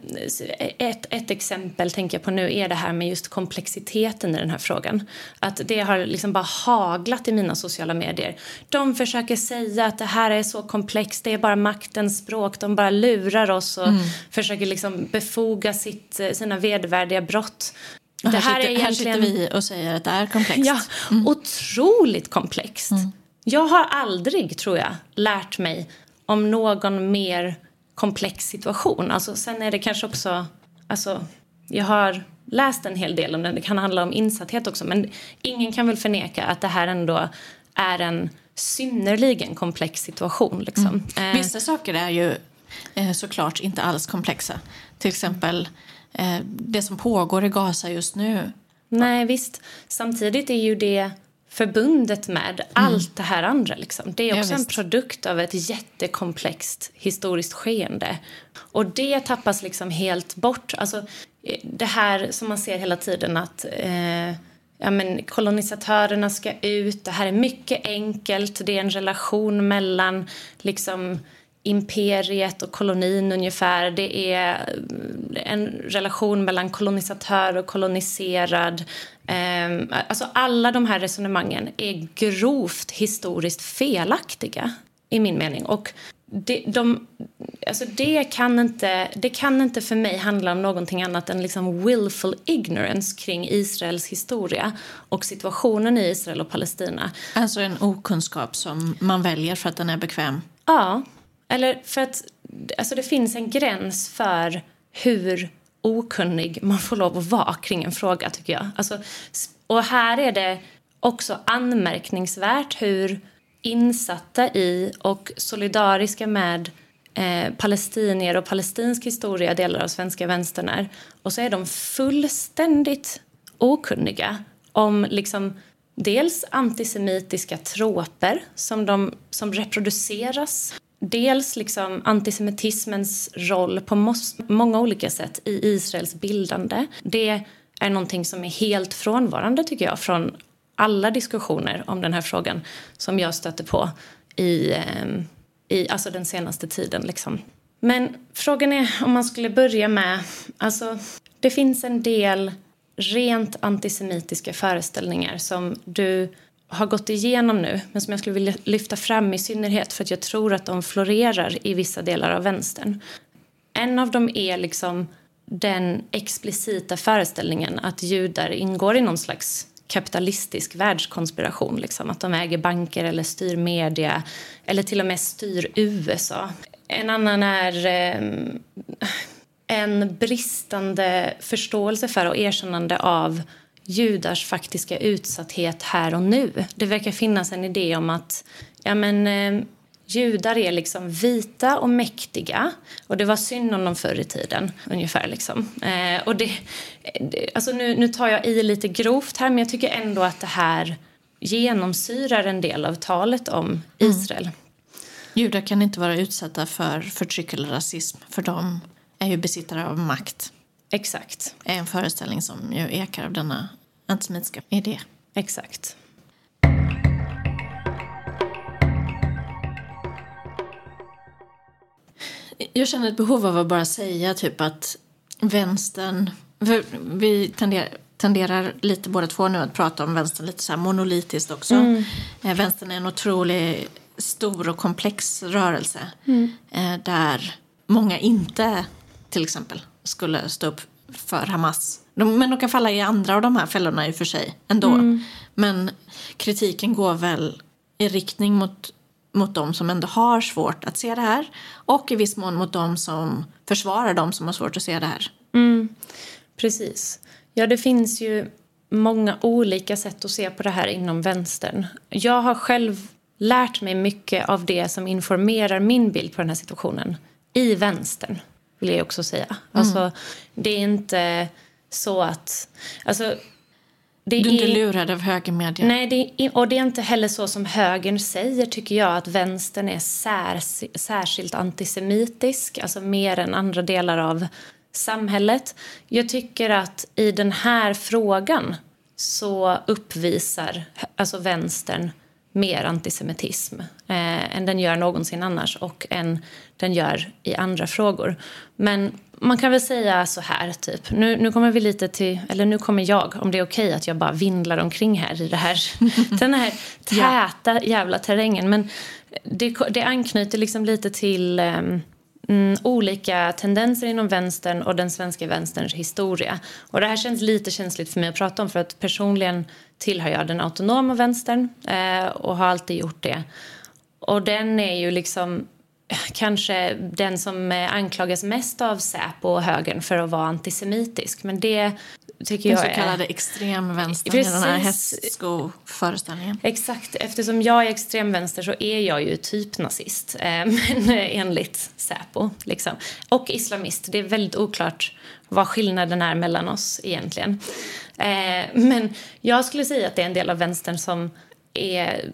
ett, ett exempel tänker jag på nu är det här med just komplexiteten i den här frågan. Att det har liksom bara haglat i mina sociala medier. De försöker säga att det här är så komplext, det är bara maktens språk, de bara lurar oss och mm. försöker liksom befoga sitt, sina vedervärdiga brott. Det här, här, sitter, är egentligen... här sitter vi och säger att det är komplext. Ja, mm. otroligt komplext. Mm. Jag har aldrig, tror jag, lärt mig om någon mer komplex situation. Alltså, sen är det kanske också... Alltså, jag har läst en hel del om det. Det kan handla om insatthet också. Men ingen kan väl förneka att det här ändå är en synnerligen komplex situation. Liksom. Mm. Eh. Vissa saker är ju eh, såklart inte alls komplexa. Till exempel det som pågår i Gaza just nu. Nej, visst. Samtidigt är ju det förbundet med allt det här andra. Liksom. Det är också Ja, en produkt av ett jättekomplext historiskt skeende. Och det tappas liksom helt bort. Alltså, eh, det här som man ser hela tiden att eh, ja, men kolonisatörerna ska ut. Det här är mycket enkelt. Det är en relation mellan liksom, imperiet och kolonin ungefär. Det är eh, en relation mellan kolonisatör och koloniserad. Ehm, alltså alla de här resonemangen är grovt historiskt felaktiga i min mening. Och det, de, alltså det, kan inte, det kan inte för mig handla om någonting annat än liksom willful ignorance kring Israels historia och situationen i Israel och Palestina. Alltså en okunskap som man väljer för att den är bekväm. Ja, eller för att alltså det finns en gräns för hur okunnig man får lov att vara kring en fråga, tycker jag. Alltså, och här är det också anmärkningsvärt hur insatta i och solidariska med eh, palestinier och palestinsk historia delar av svenska vänstern är. Och så är de fullständigt okunniga om liksom dels antisemitiska troper som, de, som reproduceras dels liksom antisemitismens roll på många olika sätt i Israels bildande. Det är någonting som är helt frånvarande tycker jag från alla diskussioner om den här frågan som jag stöter på i, ehm, i alltså den senaste tiden. Liksom. Men frågan är om man skulle börja med... Alltså, det finns en del rent antisemitiska föreställningar som du har gått igenom nu men som jag skulle vilja lyfta fram i synnerhet för att jag tror att de florerar i vissa delar av vänstern. En av dem är liksom den explicita föreställningen att judar ingår i någon slags kapitalistisk världskonspiration. Liksom. Att de äger banker eller styr media eller till och med styr USA. En annan är eh, en bristande förståelse för och erkännande av judars faktiska utsatthet här och nu. Det verkar finnas en idé om att ja, men, eh, judar är liksom vita och mäktiga och det var synd om dem förr i tiden. ungefär. Liksom. Eh, och det, det, alltså nu, nu tar jag i lite grovt här men jag tycker ändå att det här genomsyrar en del av talet om Israel. Judar kan inte vara utsatta för förtryck eller rasism för de är ju besittare av makt. Exakt. är en föreställning som ju ekar av denna antisemitiska idé. Exakt. Jag känner ett behov av att bara säga typ att vänstern... Vi tenderar, tenderar lite båda två nu att prata om vänstern lite så här monolitiskt också. Eh, Vänstern är en otroligt stor och komplex rörelse eh, där många inte till exempel skulle stå upp för Hamas. De, men de kan falla i andra av de här fällorna i och för sig ändå. Men kritiken går väl i riktning mot, mot de som ändå har svårt att se det här och i viss mån mot de som försvarar de som har svårt att se det här. Precis. Ja, det finns ju många olika sätt att se på det här inom vänstern. Jag har själv lärt mig mycket av det som informerar min bild på den här situationen i vänstern, vill jag också säga. Alltså, det är inte så att... Alltså, det Du är inte är- lurad av högermedia. Nej, det är, och det är inte heller så som högern säger, tycker jag, att vänstern är särs, särskilt antisemitisk, alltså mer än andra delar av samhället. Jag tycker att i den här frågan så uppvisar alltså vänstern mer antisemitism eh, än den gör någonsin annars och än den gör i andra frågor. Men man kan väl säga så här, typ. Nu, nu kommer vi lite till... Eller nu kommer jag, om det är okej att jag bara vindlar omkring här i det här, den här täta jävla terrängen. Men det, det anknyter liksom lite till um, mm, olika tendenser inom vänstern och den svenska vänsterns historia. Och det här känns lite känsligt för mig att prata om för att personligen tillhör jag den autonoma vänstern eh, och har alltid gjort det. Och den är ju liksom kanske den som eh, anklagas mest av Säpo och högern för att vara antisemitisk. Men det tycker Den jag så är... kallade extremvänstern i den här hästsko-föreställningen. Exakt. Eftersom jag är extremvänster så är jag ju typ nazist. Eh, men eh, enligt Säpo. Liksom. Och islamist. Det är väldigt oklart vad skillnaden är mellan oss egentligen. Men jag skulle säga att det är en del av vänstern som är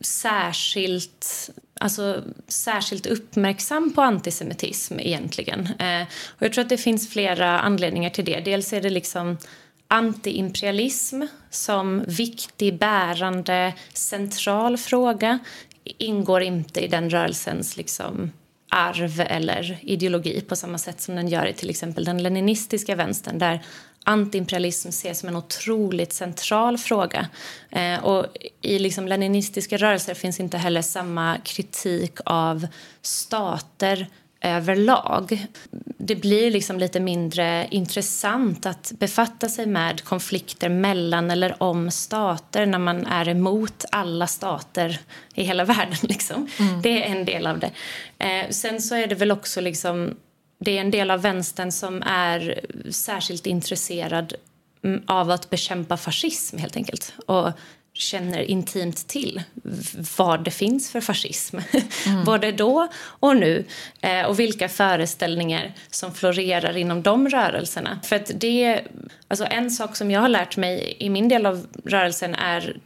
särskilt alltså, särskilt uppmärksam på antisemitism egentligen. Eh, och jag tror att det finns flera anledningar till det. Dels är det liksom antiimperialism som viktig, bärande, central fråga ingår inte i den rörelsens liksom, arv eller ideologi på samma sätt som den gör i till exempel den leninistiska vänstern där antiimperialism ses som en otroligt central fråga. Eh, och I liksom leninistiska rörelser finns inte heller samma kritik av stater överlag. Det blir liksom lite mindre intressant att befatta sig med konflikter mellan eller om stater när man är emot alla stater i hela världen. Liksom. Mm. Det är en del av det. Eh, sen så är det väl också liksom det är en del av vänstern som är särskilt intresserad av att bekämpa fascism helt enkelt. Och känner intimt till vad det finns för fascism. Mm. Både då och nu. Eh, och vilka föreställningar som florerar inom de rörelserna. För att det, alltså en sak som jag har lärt mig i min del av rörelsen är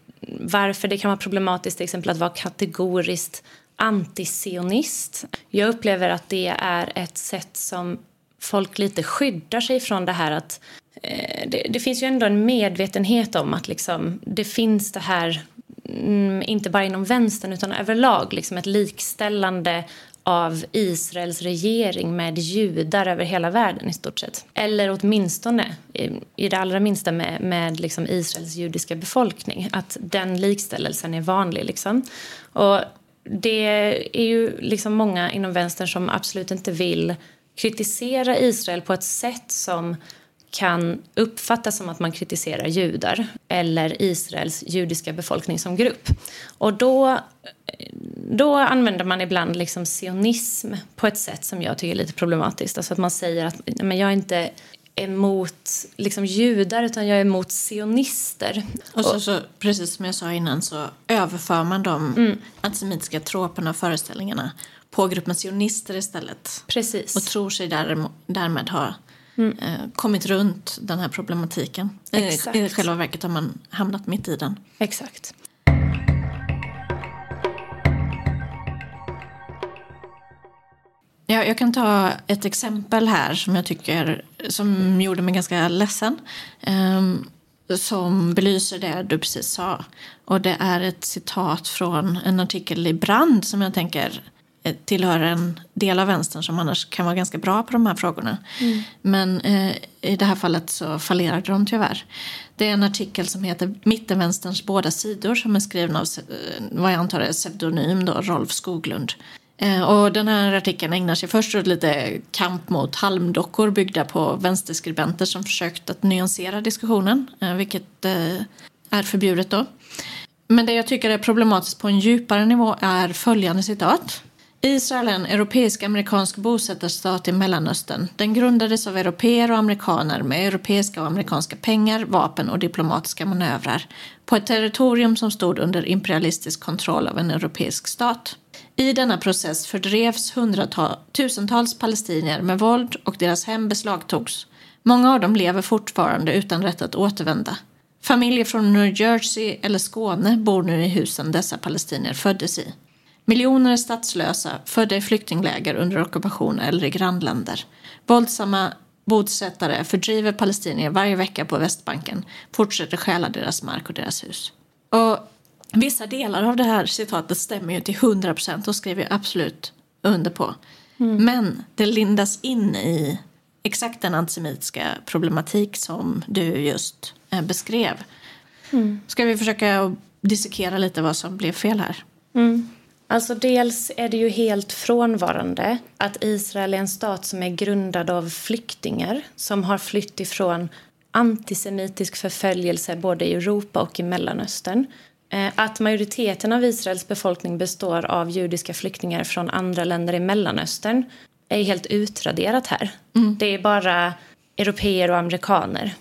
varför det kan vara problematiskt till exempel att vara kategoriskt antisionist. Jag upplever att det är ett sätt som folk lite skyddar sig från det här att Eh, det, det, finns ju ändå en medvetenhet om att liksom, det finns det här, mm, inte bara inom vänstern utan överlag, liksom ett likställande av Israels regering med judar över hela världen i stort sett. Eller åtminstone, i, i det allra minsta, med, med liksom Israels judiska befolkning. Att den likställelsen är vanlig. Liksom. Och det är ju liksom många inom vänstern som absolut inte vill kritisera Israel på ett sätt som kan uppfattas som att man kritiserar judar eller Israels judiska befolkning som grupp. Och då, då använder man ibland liksom sionism på ett sätt som jag tycker är lite problematiskt. Alltså att man säger att men jag är inte emot liksom judar utan jag är emot sionister. Och så, så, precis som jag sa innan så överför man de mm. antisemitiska troperna och föreställningarna på gruppen sionister istället. Precis. Och tror sig där, därmed ha mm. eh, kommit runt den här problematiken. Exakt. I, själva verket har man hamnat mitt i den. Exakt. Ja, jag kan ta ett exempel här som jag tycker som gjorde mig ganska ledsen. Um, som belyser det du precis sa. Och det är ett citat från en artikel i Brand som jag tänker tillhör en del av vänstern som annars kan vara ganska bra på de här frågorna. Mm. Men eh, i det här fallet så fallerade de tyvärr. Det är en artikel som heter Mittenvänsterns båda sidor som är skriven av eh, vad jag antar är pseudonym då, Rolf Skoglund. Eh, och den här artikeln ägnar sig först åt lite kamp mot halmdockor byggda på vänsterskribenter som försökt att nyansera diskussionen, eh, vilket eh, är förbjudet då. Men det jag tycker är problematiskt på en djupare nivå är följande citat. Israel är en europeisk-amerikansk bosättarstat i Mellanöstern. Den grundades av europeer och amerikaner med europeiska och amerikanska pengar, vapen och diplomatiska manövrar på ett territorium som stod under imperialistisk kontroll av en europeisk stat. I denna process fördrevs tusentals palestinier med våld och deras hem beslagtogs. Många av dem lever fortfarande utan rätt att återvända. Familjer från New Jersey eller Skåne bor nu i husen dessa palestinier föddes i. Miljoner är statslösa, födda i flyktingläger under ockupation eller i grannländer. Våldsamma bosättare fördriver palestinier varje vecka på Västbanken, fortsätter stjäla deras mark och deras hus. Och Vissa delar av det här citatet stämmer ju till 100 procent och skriver jag absolut under på. Mm. Men det lindas in i exakt den antisemitiska problematik som du just eh, beskrev. Mm. Ska vi försöka dissekera lite vad som blev fel här? Mm. Alltså dels är det ju helt frånvarande att Israel är en stat som är grundad av flyktingar som har flytt ifrån antisemitisk förföljelse både i Europa och i Mellanöstern. Eh, att majoriteten av Israels befolkning består av judiska flyktingar från andra länder i Mellanöstern är helt utraderat här. Mm. Det är bara europeer och amerikaner.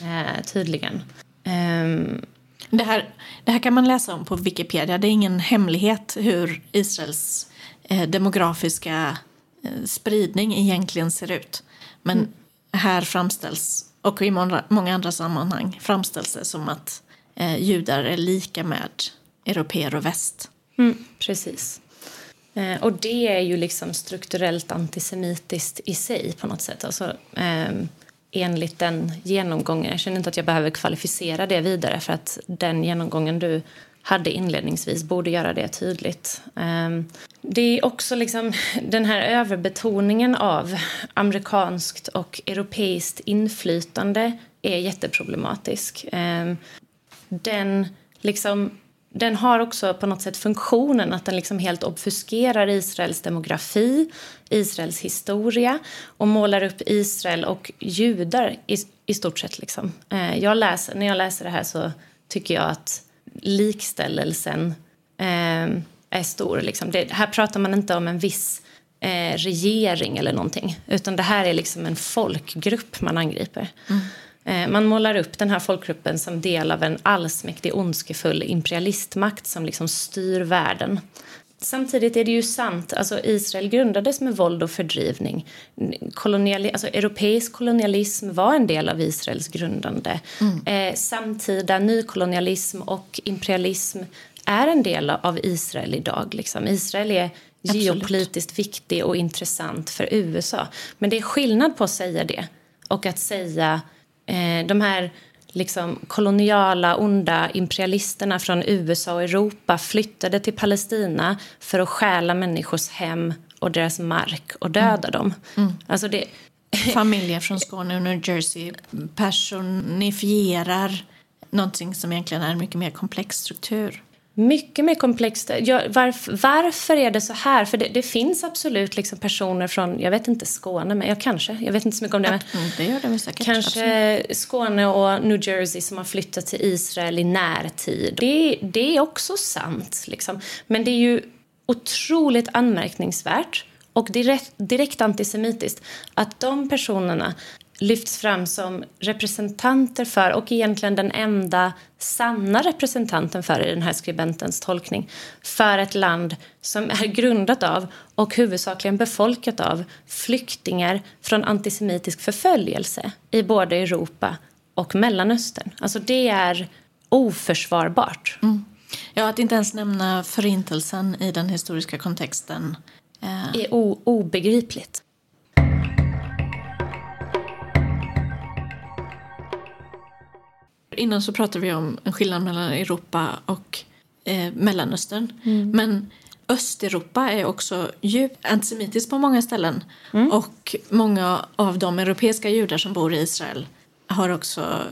eh, tydligen. Um, det, här, det här kan man läsa om på Wikipedia. Det är ingen hemlighet hur Israels eh, demografiska eh, spridning egentligen ser ut. Men mm. här framställs, och i många, andra sammanhang framställs det som att eh, judar är lika med europeer och väst. Mm, precis. Eh, och det är ju liksom strukturellt antisemitiskt i sig på något sätt. Alltså, eh, enligt den genomgången. Jag känner inte att jag behöver kvalificera det vidare för att den genomgången du hade inledningsvis borde göra det tydligt. Ehm, det är också liksom den här överbetoningen av amerikanskt och europeiskt inflytande är jätteproblematisk. Ehm, den liksom den har också på något sätt funktionen att den liksom helt obfuskerar Israels demografi, Israels historia och målar upp Israel och judar i, i stort sett. Liksom. Eh, jag läser, när jag läser det här så tycker jag att likställelsen eh, är stor. Liksom. Det, här pratar man inte om en viss eh, regering eller någonting utan det här är liksom en folkgrupp man angriper. Mm. Eh, man målar upp den här folkgruppen som del av en allsmäktig ondskefull imperialistmakt som liksom styr världen. Samtidigt är det ju sant, alltså Israel grundades med våld och fördrivning. Koloniali alltså, europeisk kolonialism var en del av Israels grundande. Mm. Eh, samtida nykolonialism och imperialism är en del av Israel idag. Liksom. Israel är Absolut. geopolitiskt viktig och intressant för USA. Men det är skillnad på att säga det och att säga eh, de här liksom, koloniala, onda imperialisterna från USA och Europa flyttade till Palestina för att stjäla människors hem och deras mark och döda mm. dem. Mm. Alltså det... Familjer från Skåne och New Jersey personifierar någonting som egentligen är en mycket mer komplex struktur mycket mer komplext. Ja, varf, varför är det så här? För det, det, finns absolut liksom personer från, jag vet inte Skåne, men jag kanske, jag vet inte så mycket om det. Mm, det gör det säkert. Kanske absolut. Skåne och New Jersey som har flyttat till Israel i närtid. Det, det är också sant, liksom. Men det är ju otroligt anmärkningsvärt och direkt, direkt antisemitiskt att de personerna lyfts fram som representanter för, och egentligen den enda sanna representanten för i den här skribentens tolkning, för ett land som är grundat av och huvudsakligen befolkat av flyktingar från antisemitisk förföljelse i både Europa och Mellanöstern. Alltså det är oförsvarbart. Mm. Ja, att inte ens nämna förintelsen i den historiska kontexten. Eh... är obegripligt. Innan så pratade vi om en skillnad mellan Europa och eh, Mellanöstern. Mm. Men Östeuropa är också djupt antisemitiskt på många ställen. Mm. Och många av de europeiska judar som bor i Israel har också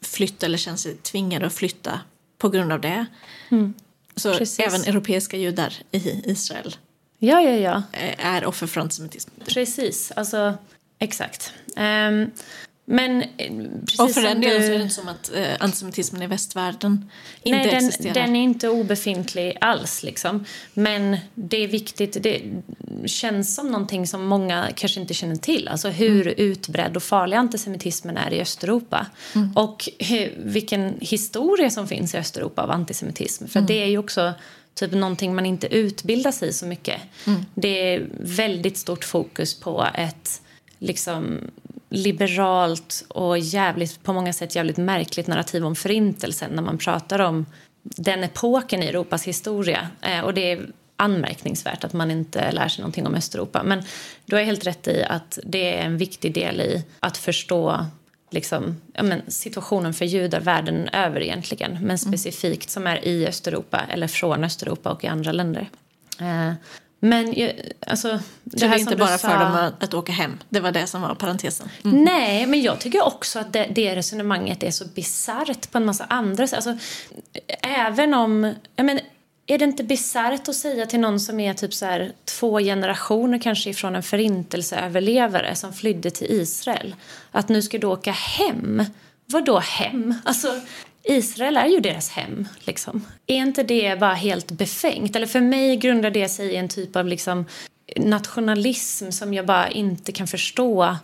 flytt eller känner sig tvingade att flytta på grund av det. Mm. Så Precis. även europeiska judar i Israel ja, ja, ja. är offer för antisemitism. Precis, alltså exakt. Um, men eh, precis Och för den delen du... så är det inte som att eh, antisemitismen i västvärlden inte Nej, den, existerar. den är inte obefintlig alls. Liksom. Men det är viktigt, det känns som någonting som många kanske inte känner till. Alltså hur mm. utbredd och farlig antisemitismen är i Östeuropa. Mm. Och hur, vilken historia som finns i Östeuropa av antisemitism. För mm. det är ju också typ någonting man inte utbildar sig i så mycket. Mm. Det är väldigt stort fokus på ett liksom liberalt och jävligt, på många sätt jävligt märkligt narrativ om förintelsen när man pratar om den epoken i Europas historia. Eh, och det är anmärkningsvärt att man inte lär sig någonting om Östeuropa. Men du har helt rätt i att det är en viktig del i att förstå liksom, ja, men, situationen för judar världen över egentligen. Men mm. specifikt som är i Östeuropa eller från Östeuropa och i andra länder. Eh, men alltså, det, det är inte bara sa... för dem att, att, åka hem? Det var det som var parentesen? Mm. Nej, men jag tycker också att det, det resonemanget är så bisarrt på en massa andra sätt. Alltså, även om... Jag men, är det inte bisarrt att säga till någon som är typ så här, två generationer kanske ifrån en förintelseöverlevare som flydde till Israel att nu ska du åka hem? Vad då hem? Alltså, Israel är ju deras hem. Liksom. Är inte det bara helt befängt? Eller för mig grundar det sig i en typ av liksom, nationalism som jag bara inte kan förstå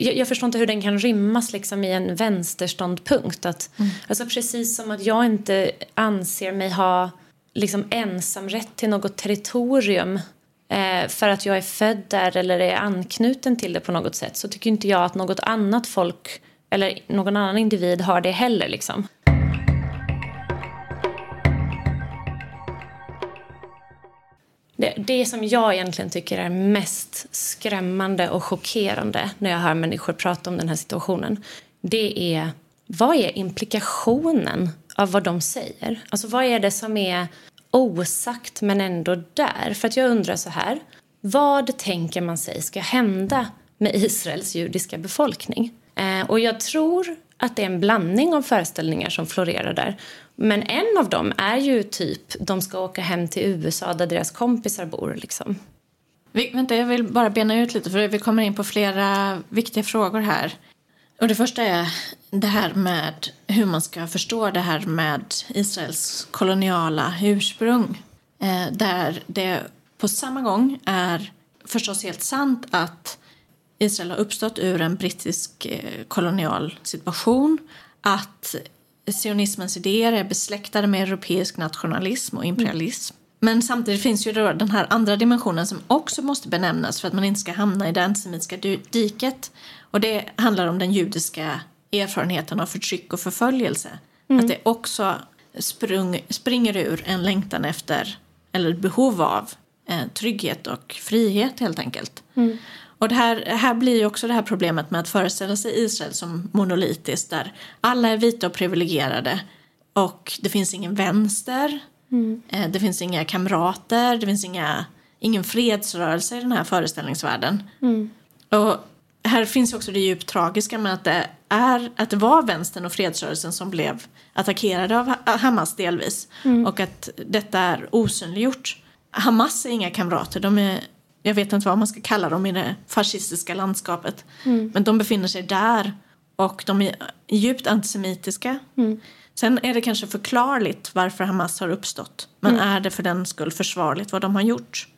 jag, jag, förstår inte hur den kan rymmas liksom i en vänsterståndpunkt. Att, mm. alltså precis som att jag inte anser mig ha liksom ensamrätt till något territorium eh, för att jag är född där eller är anknuten till det på något sätt så tycker inte jag att något annat folk eller någon annan individ har det heller. Liksom. Det, det som jag egentligen tycker är mest skrämmande och chockerande när jag hör människor prata om den här situationen det är vad är implikationen av vad de säger? Alltså vad är det som är osagt men ändå där? För att jag undrar så här, vad tänker man sig ska hända med Israels judiska befolkning? Eh, och jag tror att det är en blandning av föreställningar som florerar där. Men en av dem är ju typ de ska åka hem till USA där deras kompisar bor. Liksom. Vi, vänta, jag vill bara bena ut lite för vi kommer in på flera viktiga frågor här. Och det första är det här med hur man ska förstå det här med Israels koloniala ursprung. Eh, där det på samma gång är förstås helt sant att Israel har uppstått ur en brittisk eh, kolonial situation. Att sionismens idéer är besläktade med europeisk nationalism och imperialism. Mm. Men samtidigt finns ju då den här andra dimensionen som också måste benämnas för att man inte ska hamna i det antisemitiska diket. Och det handlar om den judiska erfarenheten av förtryck och förföljelse. Mm. Att det också sprung, springer ur en längtan efter, eller behov av, eh, trygghet och frihet helt enkelt. Mm. Och här, här blir också det här problemet med att föreställa sig Israel som monolitiskt där alla är vita och privilegierade och det finns ingen vänster, mm. Eh, det finns inga kamrater, det finns inga, ingen fredsrörelse i den här föreställningsvärlden. Mm. Och här finns också det djupt tragiska med att det, är, att det var vänstern och fredsrörelsen som blev attackerade av Hamas delvis mm. och att detta är osynliggjort. Hamas är inga kamrater, de är jag vet inte vad man ska kalla dem i det fascistiska landskapet. Mm. Men de befinner sig där och de är djupt antisemitiska. Mm. Sen är det kanske förklarligt varför Hamas har uppstått. Men mm. är det för den skull försvarligt vad de har gjort?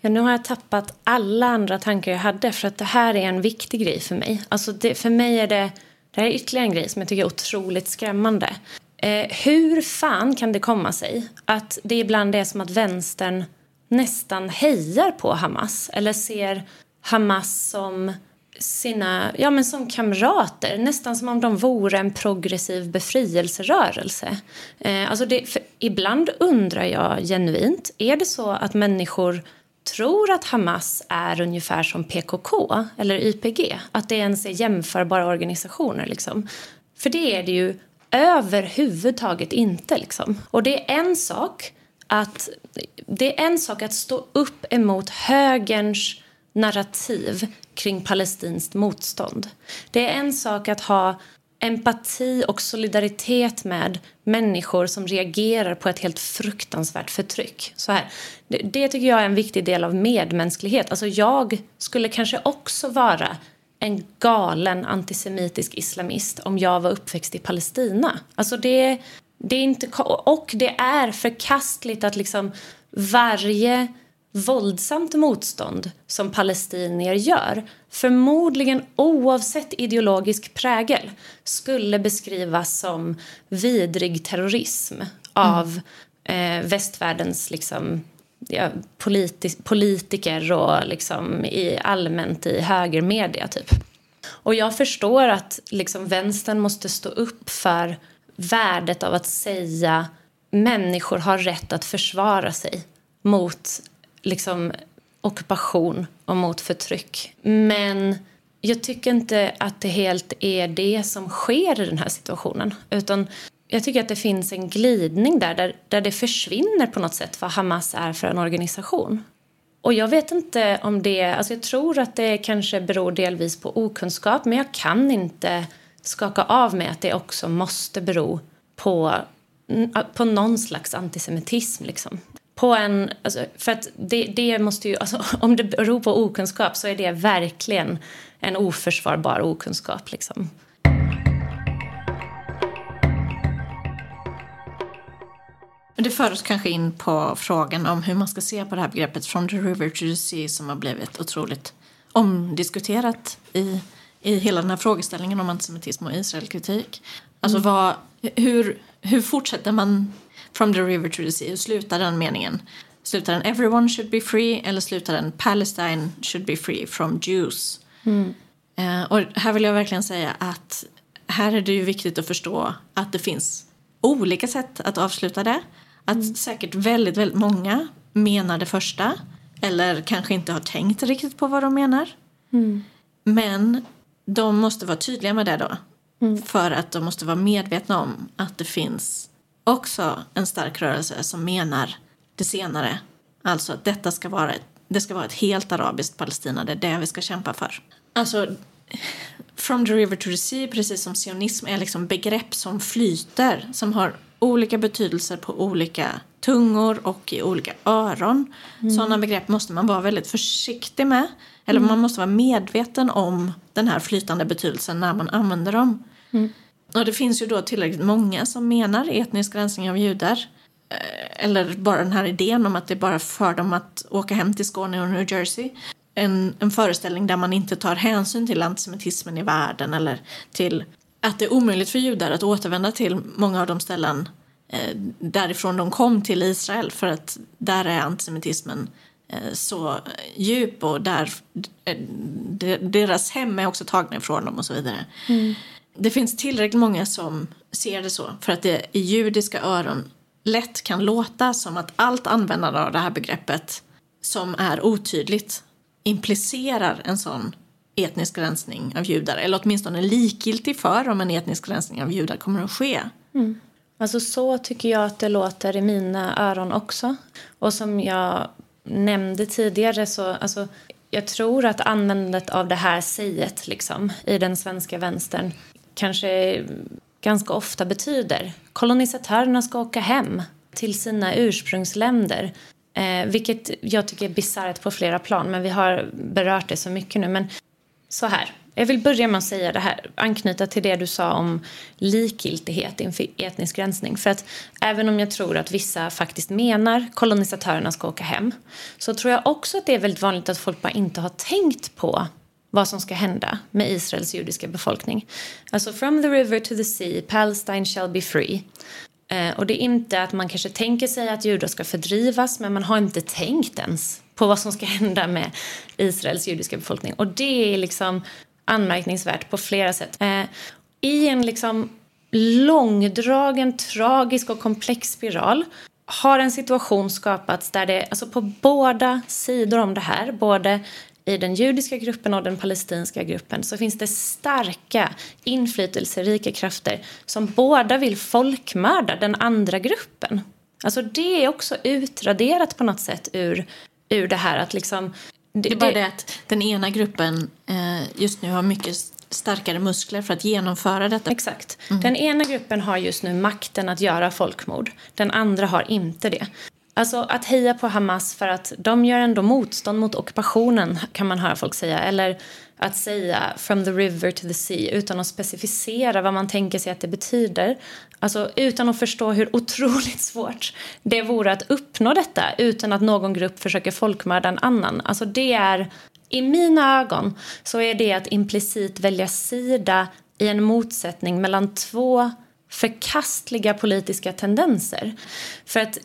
Ja, nu har jag tappat alla andra tankar jag hade för att det här är en viktig grej för mig. Alltså det, för mig är det, det här är ytterligare en grej som jag tycker är otroligt skrämmande. Eh, hur fan kan det komma sig att det ibland är som att vänstern nästan hejar på Hamas eller ser Hamas som sina, ja men som kamrater, nästan som om de vore en progressiv befrielserörelse. Eh, alltså det, ibland undrar jag genuint, är det så att människor tror att Hamas är ungefär som PKK eller YPG? Att det ens är jämförbara organisationer liksom? För det är det ju överhuvudtaget inte liksom. Och det är en sak att det är en sak att stå upp emot högerns narrativ kring palestinskt motstånd. Det är en sak att ha empati och solidaritet med människor som reagerar på ett helt fruktansvärt förtryck. Så här, det, det tycker jag är en viktig del av medmänsklighet. Alltså jag skulle kanske också vara en galen antisemitisk islamist om jag var uppväxt i Palestina. Alltså det, det är inte, och det är förkastligt att liksom varje våldsamt motstånd som palestinier gör förmodligen oavsett ideologisk prägel skulle beskrivas som vidrig terrorism av mm. eh, västvärldens liksom, ja, politi politiker och liksom i allmänt i högermedia. Typ. Och jag förstår att liksom, vänstern måste stå upp för värdet av att säga människor har rätt att försvara sig mot liksom, ockupation och mot förtryck. Men jag tycker inte att det helt är det som sker i den här situationen. Utan jag tycker att det finns en glidning där, där, där det försvinner på något sätt vad Hamas är för en organisation. Och jag vet inte om det... Alltså jag tror att det kanske beror delvis på okunskap men jag kan inte skaka av mig att det också måste bero på, på någon slags antisemitism. Liksom. På en, alltså, för att det, det måste ju, alltså, om det beror på okunskap så är det verkligen en oförsvarbar okunskap. Liksom. Det för oss kanske in på frågan om hur man ska se på det här begreppet from the river to the sea som har blivit otroligt omdiskuterat i, i hela den här frågeställningen om antisemitism och Israelkritik. Alltså vad, hur, hur fortsätter man from the river to the sea? Hur slutar den meningen? Slutar den everyone should be free eller slutar den Palestine should be free from Jews? Mm. Eh, och här vill jag verkligen säga att här är det ju viktigt att förstå att det finns olika sätt att avsluta det. Att säkert väldigt, väldigt många menar det första eller kanske inte har tänkt riktigt på vad de menar. Men de måste vara tydliga med det då. För att de måste vara medvetna om att det finns också en stark rörelse som menar det senare. Alltså att detta ska vara ett, det ska vara ett helt arabiskt Palestina, det är det vi ska kämpa för. Alltså, from the river to the sea, precis som sionism, är liksom begrepp som flyter, som har olika betydelser på olika tungor och i olika öron. Sådana begrepp måste man vara väldigt försiktig med. Eller man måste vara medveten om den här flytande betydelsen när man använder dem. Och det finns ju då tillräckligt många som menar etnisk rensning av judar. Eh, Eller bara den här idén om att det bara för dem att åka hem till Skåne och New Jersey. En, en föreställning där man inte tar hänsyn till antisemitismen i världen eller till att det är omöjligt för judar att återvända till många av de ställen eh, därifrån de kom till Israel för att där är antisemitismen så djup och där eh, de- deras hem är också tagna ifrån dem och så vidare. Det finns tillräckligt många som ser det så för att det i judiska öron lätt kan låta som att allt användande av det här begreppet som är otydligt implicerar en sån etnisk rensning av judar eller åtminstone likgiltig för om en etnisk rensning av judar kommer att ske. Alltså så tycker jag att det låter i mina öron också. Och som jag nämnde tidigare så, alltså, jag tror att användandet av det här säget liksom, i den svenska vänstern kanske ganska ofta betyder kolonisatörerna ska åka hem till sina ursprungsländer. Eh, vilket jag tycker är bisarrt på flera plan, men vi har berört det så mycket nu. Men så här. Jag vill börja med att säga det här, anknyta till det du sa om likgiltighet inför etnisk rensning. För att även om jag tror att vissa faktiskt menar kolonisatörerna ska åka hem så tror jag också att det är väldigt vanligt att folk bara inte har tänkt på vad som ska hända med Israels judiska befolkning. Alltså from the river to the sea, Palestine shall be free. Eh, och det är inte att man kanske tänker sig att judar ska fördrivas men man har inte tänkt ens på vad som ska hända med Israels judiska befolkning. Och det är liksom anmärkningsvärt på flera sätt. Eh, I en liksom långdragen, tragisk och komplex spiral har en situation skapats där det, alltså på båda sidor om det här, både i den judiska gruppen och den palestinska gruppen så finns det starka, inflytelserika krafter som båda vill folkmörda den andra gruppen. Alltså det är också utraderat på något sätt ur, ur det här att liksom... Det är bara det att den ena gruppen eh, just nu har mycket starkare muskler för att genomföra detta. Exakt. Den ena gruppen har just nu makten att göra folkmord. Den andra har inte det. Alltså att heja på Hamas för att de gör ändå motstånd mot ockupationen kan man höra folk säga. Eller att säga from the river to the sea utan att specificera vad man tänker sig att det betyder. Alltså utan att förstå hur otroligt svårt det vore att uppnå detta utan att någon grupp försöker folkmörda en annan. Alltså det är, i mina ögon så är det att implicit välja sida i en motsättning mellan två förkastliga politiska tendenser. För att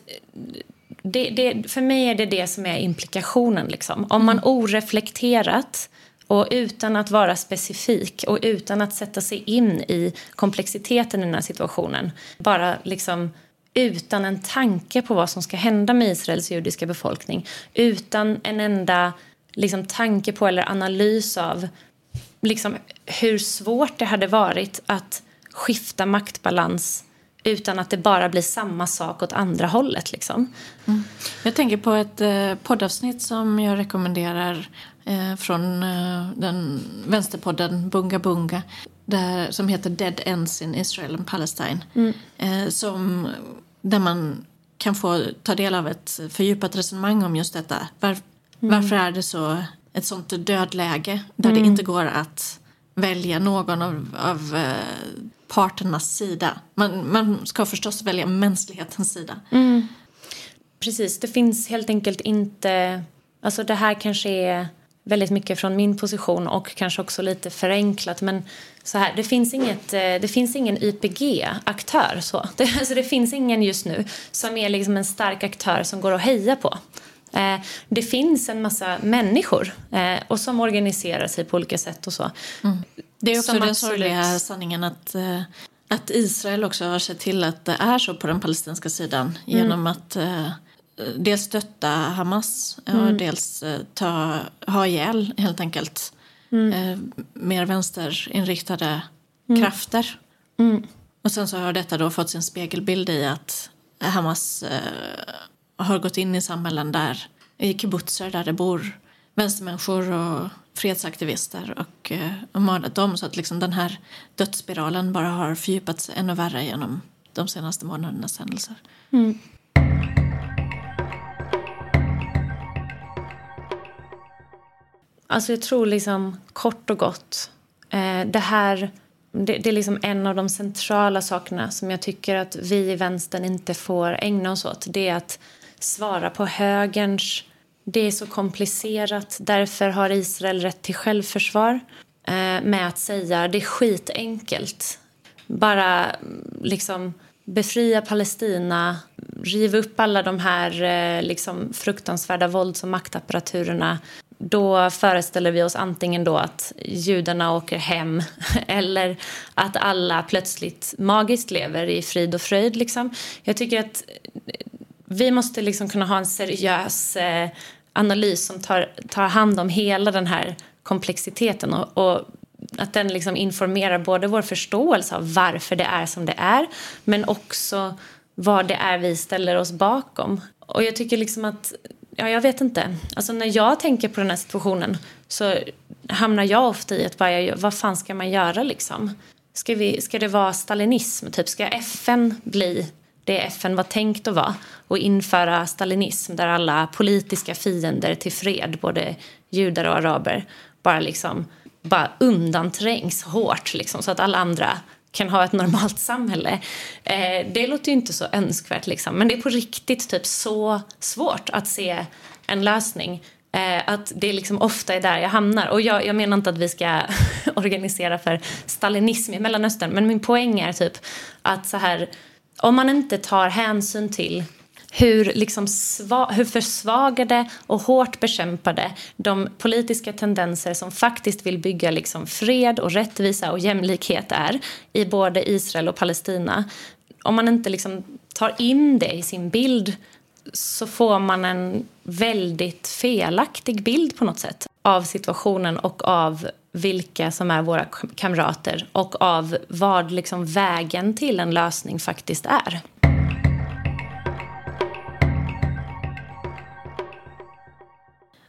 det, det, för mig är det det som är implikationen. Liksom. Om man oreflekterat och utan att vara specifik och utan att sätta sig in i komplexiteten i den här situationen bara liksom utan en tanke på vad som ska hända med Israels judiska befolkning utan en enda liksom, tanke på eller analys av liksom, hur svårt det hade varit att skifta maktbalans utan att det bara blir samma sak åt andra hållet. Liksom. Jag tänker på ett eh, poddavsnitt som jag rekommenderar eh, från eh, den vänsterpodden Bunga Bunga där, som heter Dead Ends in Israel and Palestine. Eh, som, där man kan få ta del av ett fördjupat resonemang om just detta. Var, Varför är det så ett sånt dödläge där det inte går att välja någon av, av eh, parternas sida? Man, man ska förstås välja mänsklighetens sida. Precis, det finns helt enkelt inte... Alltså det här kanske är väldigt mycket från min position och kanske också lite förenklat. Men så här, det finns, inget, eh, det finns ingen YPG-aktör. Så. Det, alltså det finns ingen just nu som är liksom en stark aktör som går att heja på. Eh, det finns en massa människor eh, och som organiserar sig på olika sätt och så. Mm. Det är också den sorgliga sanningen att, att Israel också har sett till att det är så på den palestinska sidan genom mm. att dels stötta Hamas mm. och dels ta, ha ihjäl helt enkelt mm. eh, mer vänsterinriktade mm. krafter. Mm. Och sen så har detta då fått sin spegelbild i att Hamas eh, har gått in i samhällen där, i kibbutzer där det bor vänstermänniskor och fredsaktivister och, eh, och mördat dem så att liksom den här dödsspiralen bara har fördjupats ännu värre genom de senaste månadernas händelser. Mm. Alltså jag tror liksom kort och gott, eh, det här det, det, är liksom en av de centrala sakerna som jag tycker att vi i vänstern inte får ägna oss åt. Det är att svara på högerns... Det är så komplicerat, därför har Israel rätt till självförsvar. Eh, med att säga det är skitenkelt. Bara mm, liksom befria Palestina, riva upp alla de här eh, liksom, fruktansvärda vålds och maktapparaturerna. då föreställer vi oss antingen då att judarna åker hem eller att alla plötsligt magiskt lever i frid och fröjd. Liksom. Jag tycker att vi måste liksom kunna ha en seriös eh, analys som tar, tar hand om hela den här komplexiteten och, och att den liksom informerar både vår förståelse av varför det är som det är men också vad det är vi ställer oss bakom. Och jag tycker liksom att ja, jag vet inte. Alltså när jag tänker på den här situationen så hamnar jag ofta i att bara, vad fan ska man göra liksom? Ska, vi, ska det vara stalinism? Typ, ska FN bli det FN var tänkt att vara och införa stalinism där alla politiska fiender till fred, både judar och araber, bara liksom bara undanträngs hårt liksom, så att alla andra kan ha ett normalt samhälle. Eh, det låter ju inte så önskvärt, liksom. men det är på riktigt typ så svårt att se en lösning. Eh, att det liksom ofta är där jag hamnar. Och jag, jag menar inte att vi ska organisera för stalinism i Mellanöstern men min poäng är typ att så här, om man inte tar hänsyn till hur, liksom sva, hur försvagade och hårt bekämpade de politiska tendenser som faktiskt vill bygga liksom fred och rättvisa och jämlikhet är i både Israel och Palestina. Om man inte liksom tar in det i sin bild så får man en väldigt felaktig bild på något sätt av situationen och av vilka som är våra kamrater och av vad liksom vägen till en lösning faktiskt är.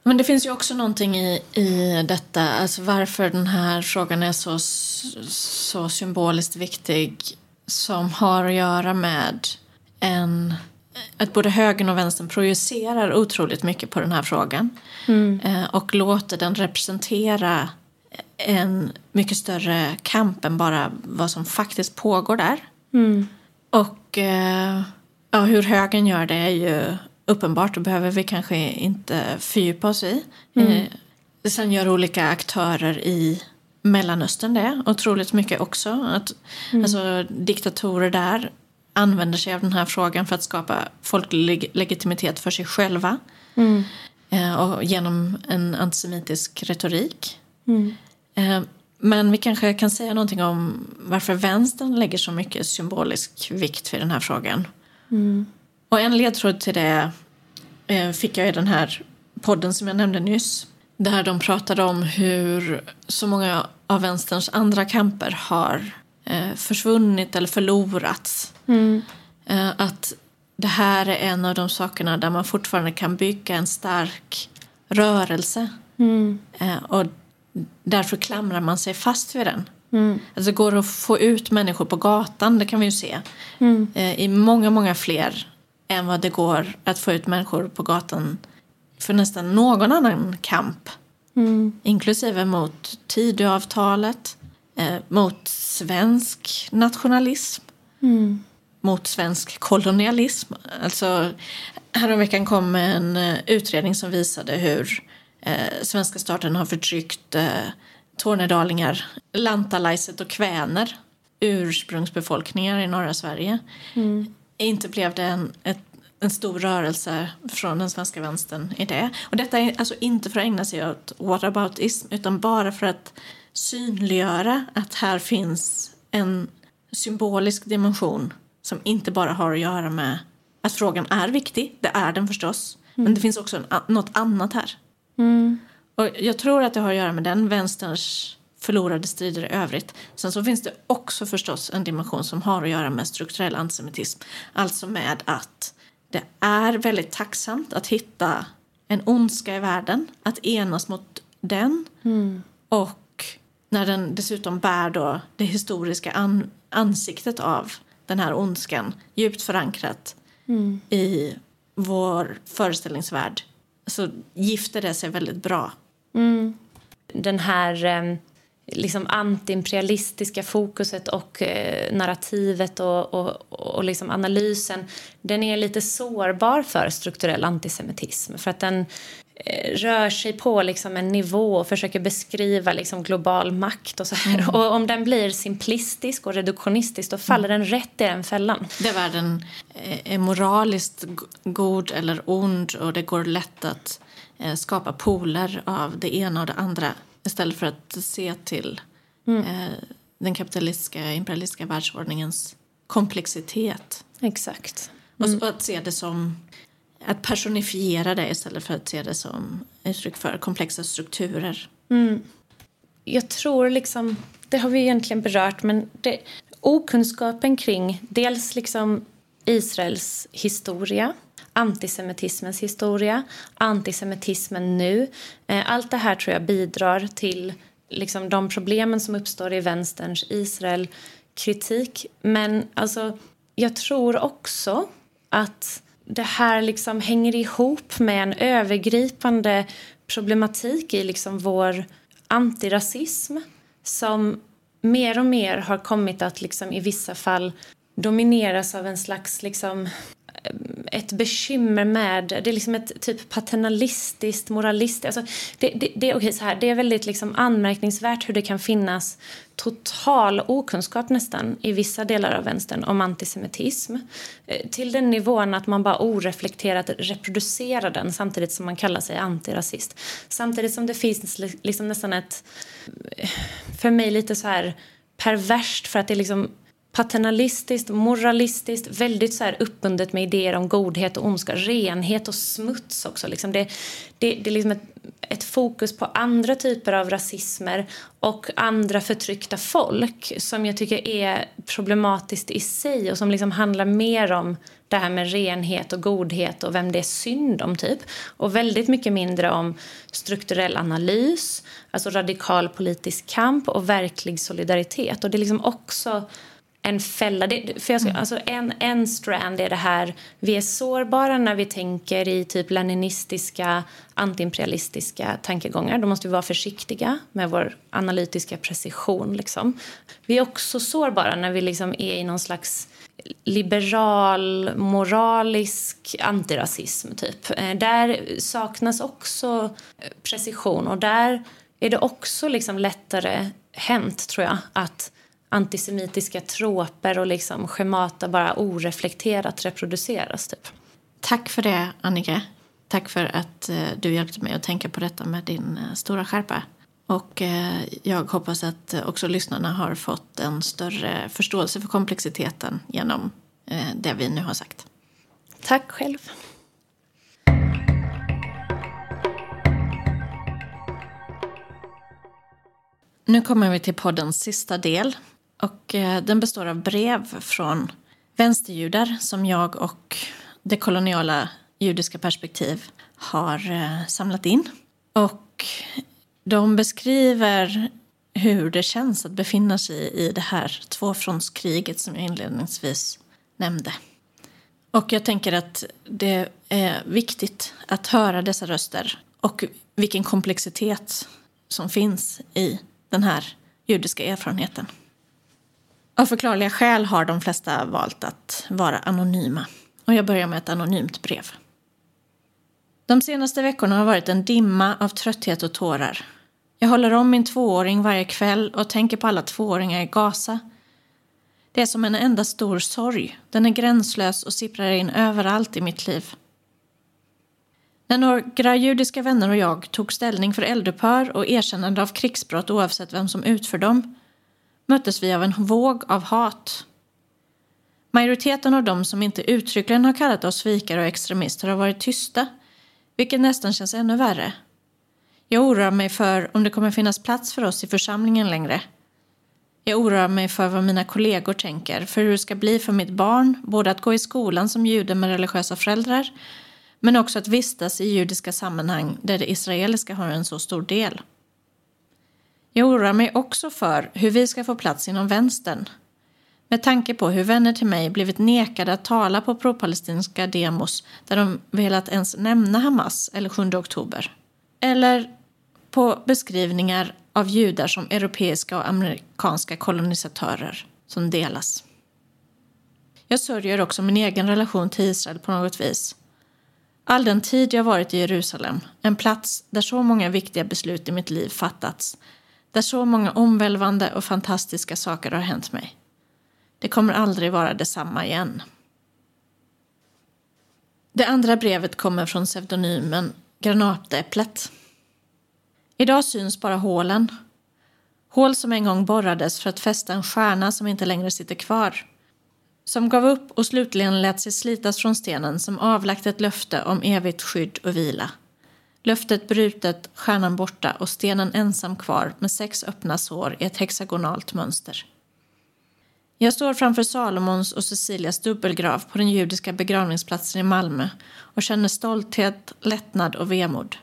Men det finns ju också någonting i, i detta, alltså varför den här frågan är så, så symboliskt viktig som har att göra med en, att både högern och vänstern projicerar otroligt mycket på den här frågan mm. Eh, och låter den representera en mycket större kamp än bara vad som faktiskt pågår där. Mm. Och eh, ja, hur högern gör det är ju uppenbart och behöver vi kanske inte fördjupa oss i. Mm. Eh, sen gör olika aktörer i Mellanöstern det otroligt mycket också. Att, mm. alltså, diktatorer där använder sig av den här frågan för att skapa folklig legitimitet för sig själva. Mm. Eh, och genom en antisemitisk retorik. Mm. Eh, men vi kanske kan säga någonting om varför vänstern lägger så mycket symbolisk vikt vid den här frågan. Mm. Och en ledtråd till det eh, fick jag i den här podden som jag nämnde nyss. Där de pratade om hur så många av vänsterns andra kamper har försvunnit eller förlorats. Mm. Eh, att det här är en av de sakerna där man fortfarande kan bygga en stark rörelse. Mm. och därför klamrar man sig fast vid den. Mm. Alltså går att få ut människor på gatan, det kan vi ju se. Mm. I många, många fler än vad det går att få ut människor på gatan för nästan någon annan kamp. Mm. Inklusive mot Tidöavtalet, eh, mot svensk nationalism, mm. Mot svensk kolonialism. Alltså, häromveckan kom en eh, utredning som visade hur eh, svenska staten har förtryckt eh, tornedalingar, lantalaiset och kväner, ursprungsbefolkningar i norra Sverige. Mm. Inte blev det en, ett, en stor rörelse från den svenska vänstern i det. Och detta är alltså inte för att ägna sig åt whataboutism utan bara för att synliggöra att här finns en symbolisk dimension som inte bara har att göra med att frågan är viktig, det är den förstås, mm. men det finns också något annat här. Mm. Och jag tror att det har att göra med den vänsterns förlorade strider i övrigt. Sen så finns det också förstås en dimension som har att göra med strukturell antisemitism. Alltså med att det är väldigt tacksamt att hitta en ondska i världen, att enas mot den. Mm. Och när den dessutom bär då det historiska an ansiktet av den här ondskan djupt förankrat mm. i vår föreställningsvärld så gifter det sig väldigt bra. Mm. Den här eh, liksom antiimperialistiska fokuset och eh, narrativet och, och, och liksom analysen den är lite sårbar för strukturell antisemitism. För att den rör sig på liksom en nivå och försöker beskriva liksom global makt. Och, så här. Mm. och om den blir simplistisk och reduktionistisk då faller mm. den rätt i den fällan. Där världen är moraliskt god eller ond och det går lätt att eh, skapa poler av det ena och det andra istället för att se till mm. Eh, den kapitalistiska imperialistiska världsordningens komplexitet. Exakt. Mm. Och att se det som att personifiera det istället för att se det som uttryck för komplexa strukturer. Mm. Jag tror liksom, det har vi egentligen berört, men det, okunskapen kring dels liksom Israels historia, antisemitismens historia, antisemitismen nu. Eh, allt det här tror jag bidrar till liksom de problemen som uppstår i vänsterns Israel-kritik. Men alltså, jag tror också att det här liksom hänger ihop med en övergripande problematik i liksom vår antirasism som mer och mer har kommit att liksom i vissa fall domineras av en slags liksom ett bekymmer med, det är liksom ett typ paternalistiskt, moralistiskt, alltså det, det, det, okay, så här, det är väldigt liksom anmärkningsvärt hur det kan finnas total okunskap nästan i vissa delar av vänstern om antisemitism. Eh, till den nivån att man bara oreflekterat reproducerar den samtidigt som man kallar sig antirasist. Samtidigt som det finns liksom nästan ett, eh, för mig lite så här perverst för att det liksom paternalistiskt, moralistiskt, väldigt så här uppbundet med idéer om godhet och ondska, renhet och smuts också. Liksom det, det, det är liksom ett, ett, fokus på andra typer av rasismer och andra förtryckta folk som jag tycker är problematiskt i sig och som liksom handlar mer om det här med renhet och godhet och vem det är synd om typ. Och väldigt mycket mindre om strukturell analys, alltså radikal politisk kamp och verklig solidaritet. Och det är liksom också en fälla. Det, för jag ska, mm. alltså en, en strand är det här, vi är sårbara när vi tänker i typ leninistiska, antiimperialistiska tankegångar. Då måste vi vara försiktiga med vår analytiska precision. Liksom. Vi är också sårbara när vi liksom är i någon slags liberal, moralisk antirasism. Typ. Eh, där saknas också precision och där är det också liksom lättare hänt, tror jag, att antisemitiska troper och liksom schemata bara oreflekterat reproduceras. Typ. Tack för det, Annika. Tack för att eh, du hjälpte mig att tänka på detta med din eh, stora skärpa. Och eh, jag hoppas att också lyssnarna har fått en större förståelse för komplexiteten genom det vi nu har sagt. Tack själv. Nu kommer vi till poddens sista del och eh, den består av brev från vänsterjudar som jag och det koloniala judiska perspektiv har eh, samlat in. Och de beskriver hur det känns att befinna sig i det här tvåfrontskriget som jag inledningsvis nämnde. Och jag tänker att det är viktigt att höra dessa röster och vilken komplexitet som finns i den här judiska erfarenheten. Av förklarliga skäl har de flesta valt att vara anonyma. Och jag börjar med ett anonymt brev. De senaste veckorna har varit en dimma av trötthet och tårar. Jag håller om min tvååring varje kväll och tänker på alla tvååringar i Gaza. Det är som en enda stor sorg. Den är gränslös och sipprar in överallt i mitt liv. När några judiska vänner och jag tog ställning för eldupphör och erkännande av krigsbrott oavsett vem som utför dem möttes vi av en våg av hat. Majoriteten av dem som inte uttryckligen har kallat oss svikare och extremister har varit tysta, vilket nästan känns ännu värre. Jag oroar mig för om det kommer finnas plats för oss i församlingen längre. Jag oroar mig för vad mina kollegor tänker, för hur det ska bli för mitt barn, både att gå i skolan som jude med religiösa föräldrar, men också att vistas i judiska sammanhang där det israeliska har en så stor del. Jag oroar mig också för hur vi ska få plats inom vänstern. Med tanke på hur vänner till mig blivit nekade att tala på propalestinska demos där de velat ens nämna Hamas eller 7 oktober. Eller på beskrivningar av judar som europeiska och amerikanska kolonisatörer som delas. Jag sörjer också min egen relation till Israel på något vis. All den tid jag varit i Jerusalem, en plats där så många viktiga beslut i mitt liv fattats, där så många omvälvande och fantastiska saker har hänt mig. Det kommer aldrig vara detsamma igen. Det andra brevet kommer från pseudonymen Granatäpplet. Idag syns bara hålen. Hål som en gång borrades för att fästa en stjärna som inte längre sitter kvar. Som gav upp och slutligen lät sig slitas från stenen som avlagt ett löfte om evigt skydd och vila. Löftet brutet, stjärnan borta och stenen ensam kvar med sex öppna sår i ett hexagonalt mönster. Jag står framför Salomons och Cecilias dubbelgrav på den judiska begravningsplatsen i Malmö och känner stolthet, lättnad och vemod.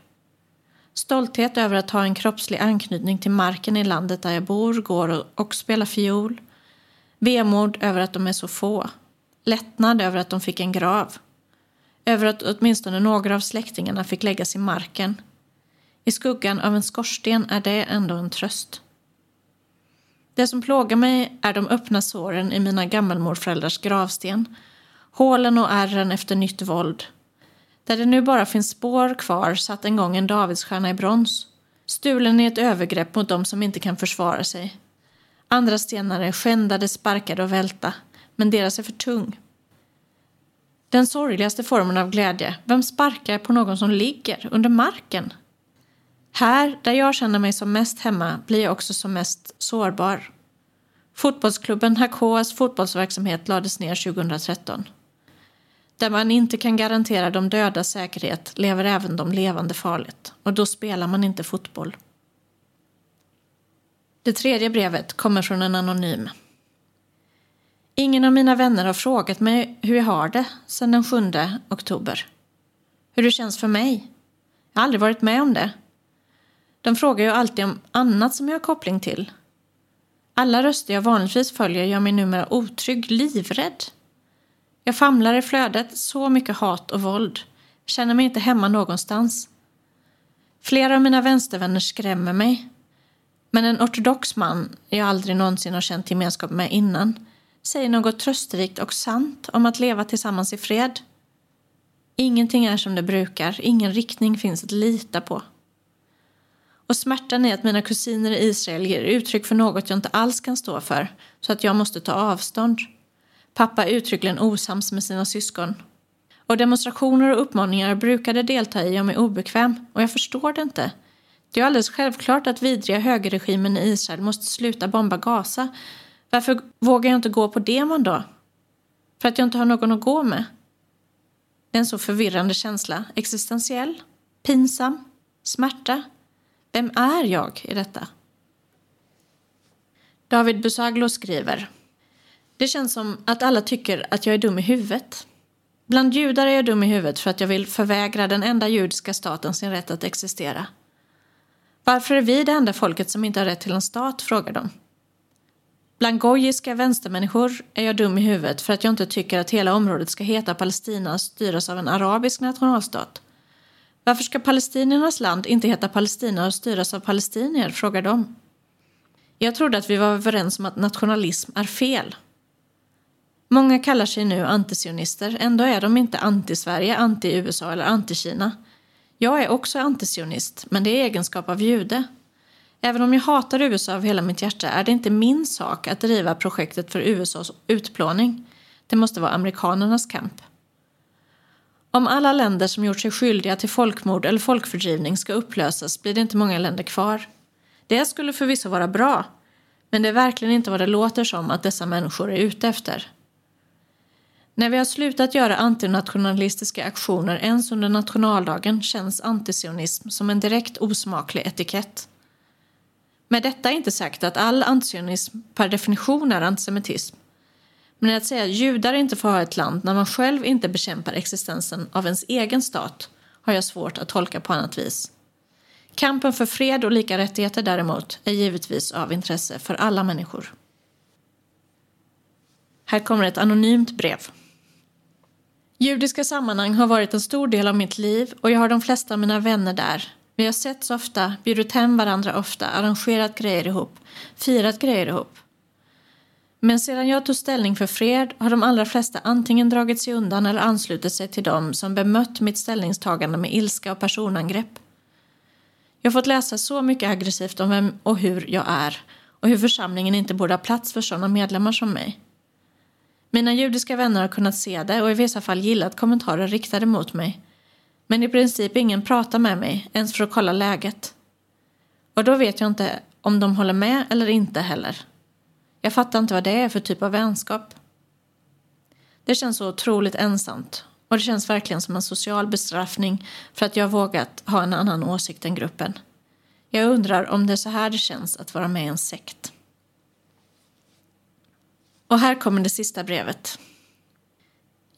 Stolthet över att ha en kroppslig anknytning till marken i landet där jag bor, går och spelar fiol. Vemod över att de är så få. Lättnad över att de fick en grav. Över att åtminstone några av släktingarna fick läggas i marken. I skuggan av en skorsten är det ändå en tröst. Det som plågar mig är de öppna såren i mina gammelmorföräldrars gravsten. Hålen och ärren efter nytt våld där det nu bara finns spår kvar satt en gång en Davidsstjärna i brons. Stulen i ett övergrepp mot dem som inte kan försvara sig. Andra stenar är skändade, sparkade och välta, men deras är för tung. Den sorgligaste formen av glädje, vem sparkar på någon som ligger under marken? Här, där jag känner mig som mest hemma, blir jag också som mest sårbar. Fotbollsklubben Hakoas fotbollsverksamhet lades ner 2013. Där man inte kan garantera de döda säkerhet lever även de levande farligt och då spelar man inte fotboll. Det tredje brevet kommer från en anonym. Ingen av mina vänner har frågat mig hur jag har det sedan den 7 oktober. Hur det känns för mig. Jag har aldrig varit med om det. De frågar ju alltid om annat som jag har koppling till. Alla röster jag vanligtvis följer gör mig numera otrygg, livrädd. Jag famlar i flödet, så mycket hat och våld. Känner mig inte hemma någonstans. Flera av mina vänstervänner skrämmer mig. Men en ortodox man jag aldrig någonsin har känt gemenskap med innan säger något trösterikt och sant om att leva tillsammans i fred. Ingenting är som det brukar, ingen riktning finns att lita på. Och smärtan är att mina kusiner i Israel ger uttryck för något jag inte alls kan stå för, så att jag måste ta avstånd. Pappa är uttryckligen osams med sina syskon. Och demonstrationer och uppmaningar brukade delta i om jag är obekväm och jag förstår det inte. Det är alldeles självklart att vidriga högerregimen i Israel måste sluta bomba Gaza. Varför vågar jag inte gå på demon då? För att jag inte har någon att gå med? Det är en så förvirrande känsla. Existentiell? Pinsam? Smärta? Vem är jag i detta? David Busaglo skriver det känns som att alla tycker att jag är dum i huvudet. Bland judar är jag dum i huvudet för att jag vill förvägra den enda judiska staten sin rätt att existera. Varför är vi det enda folket som inte har rätt till en stat, frågar de. Bland gojiska vänstermänniskor är jag dum i huvudet för att jag inte tycker att hela området ska heta Palestina och styras av en arabisk nationalstat. Varför ska palestiniernas land inte heta Palestina och styras av palestinier, frågar de. Jag trodde att vi var överens om att nationalism är fel Många kallar sig nu antisionister, ändå är de inte anti-Sverige, anti-USA eller anti-Kina. Jag är också antisionist, men det är egenskap av jude. Även om jag hatar USA av hela mitt hjärta är det inte min sak att driva projektet för USAs utplåning. Det måste vara amerikanernas kamp. Om alla länder som gjort sig skyldiga till folkmord eller folkfördrivning ska upplösas blir det inte många länder kvar. Det skulle förvisso vara bra, men det är verkligen inte vad det låter som att dessa människor är ute efter. När vi har slutat göra antinationalistiska aktioner ens under nationaldagen känns antisionism som en direkt osmaklig etikett. Med detta är inte sagt att all antisionism per definition är antisemitism. Men att säga att judar inte får ha ett land när man själv inte bekämpar existensen av ens egen stat har jag svårt att tolka på annat vis. Kampen för fred och lika rättigheter däremot är givetvis av intresse för alla människor. Här kommer ett anonymt brev. Judiska sammanhang har varit en stor del av mitt liv och jag har de flesta av mina vänner där. Vi har setts ofta, bjudit hem varandra ofta, arrangerat grejer ihop, firat grejer ihop. Men sedan jag tog ställning för fred har de allra flesta antingen dragit sig undan eller anslutit sig till dem som bemött mitt ställningstagande med ilska och personangrepp. Jag har fått läsa så mycket aggressivt om vem och hur jag är och hur församlingen inte borde ha plats för sådana medlemmar som mig. Mina judiska vänner har kunnat se det och i vissa fall gillat kommentarer riktade mot mig. Men i princip ingen pratar med mig, ens för att kolla läget. Och då vet jag inte om de håller med eller inte heller. Jag fattar inte vad det är för typ av vänskap. Det känns så otroligt ensamt och det känns verkligen som en social bestraffning för att jag vågat ha en annan åsikt än gruppen. Jag undrar om det är så här det känns att vara med i en sekt. Och här kommer det sista brevet.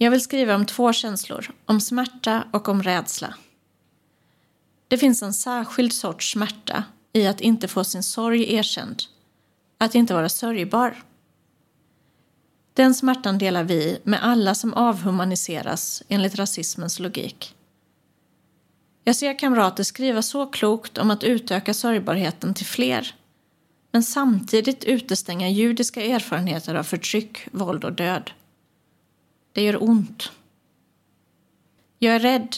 Jag vill skriva om två känslor, om smärta och om rädsla. Det finns en särskild sorts smärta i att inte få sin sorg erkänd, att inte vara sörjbar. Den smärtan delar vi med alla som avhumaniseras enligt rasismens logik. Jag ser kamrater skriva så klokt om att utöka sörjbarheten till fler men samtidigt utestänga judiska erfarenheter av förtryck, våld och död. Det gör ont. Jag är rädd.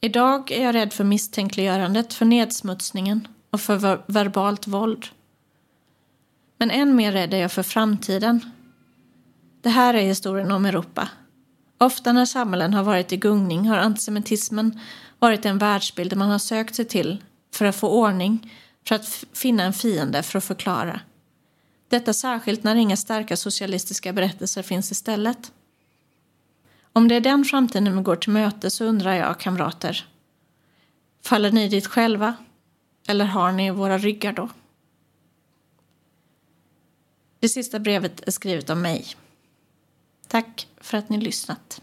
Idag är jag rädd för misstänkliggörandet, för nedsmutsningen och för ver verbalt våld. Men än mer rädd är jag för framtiden. Det här är historien om Europa. Ofta när samhällen har varit i gungning har antisemitismen varit en världsbild man har sökt sig till för att få ordning för att finna en fiende för att förklara. Detta särskilt när inga starka socialistiska berättelser finns istället. Om det är den framtiden vi går till möte så undrar jag, kamrater, faller ni dit själva? Eller har ni våra ryggar då? Det sista brevet är skrivet av mig. Tack för att ni lyssnat.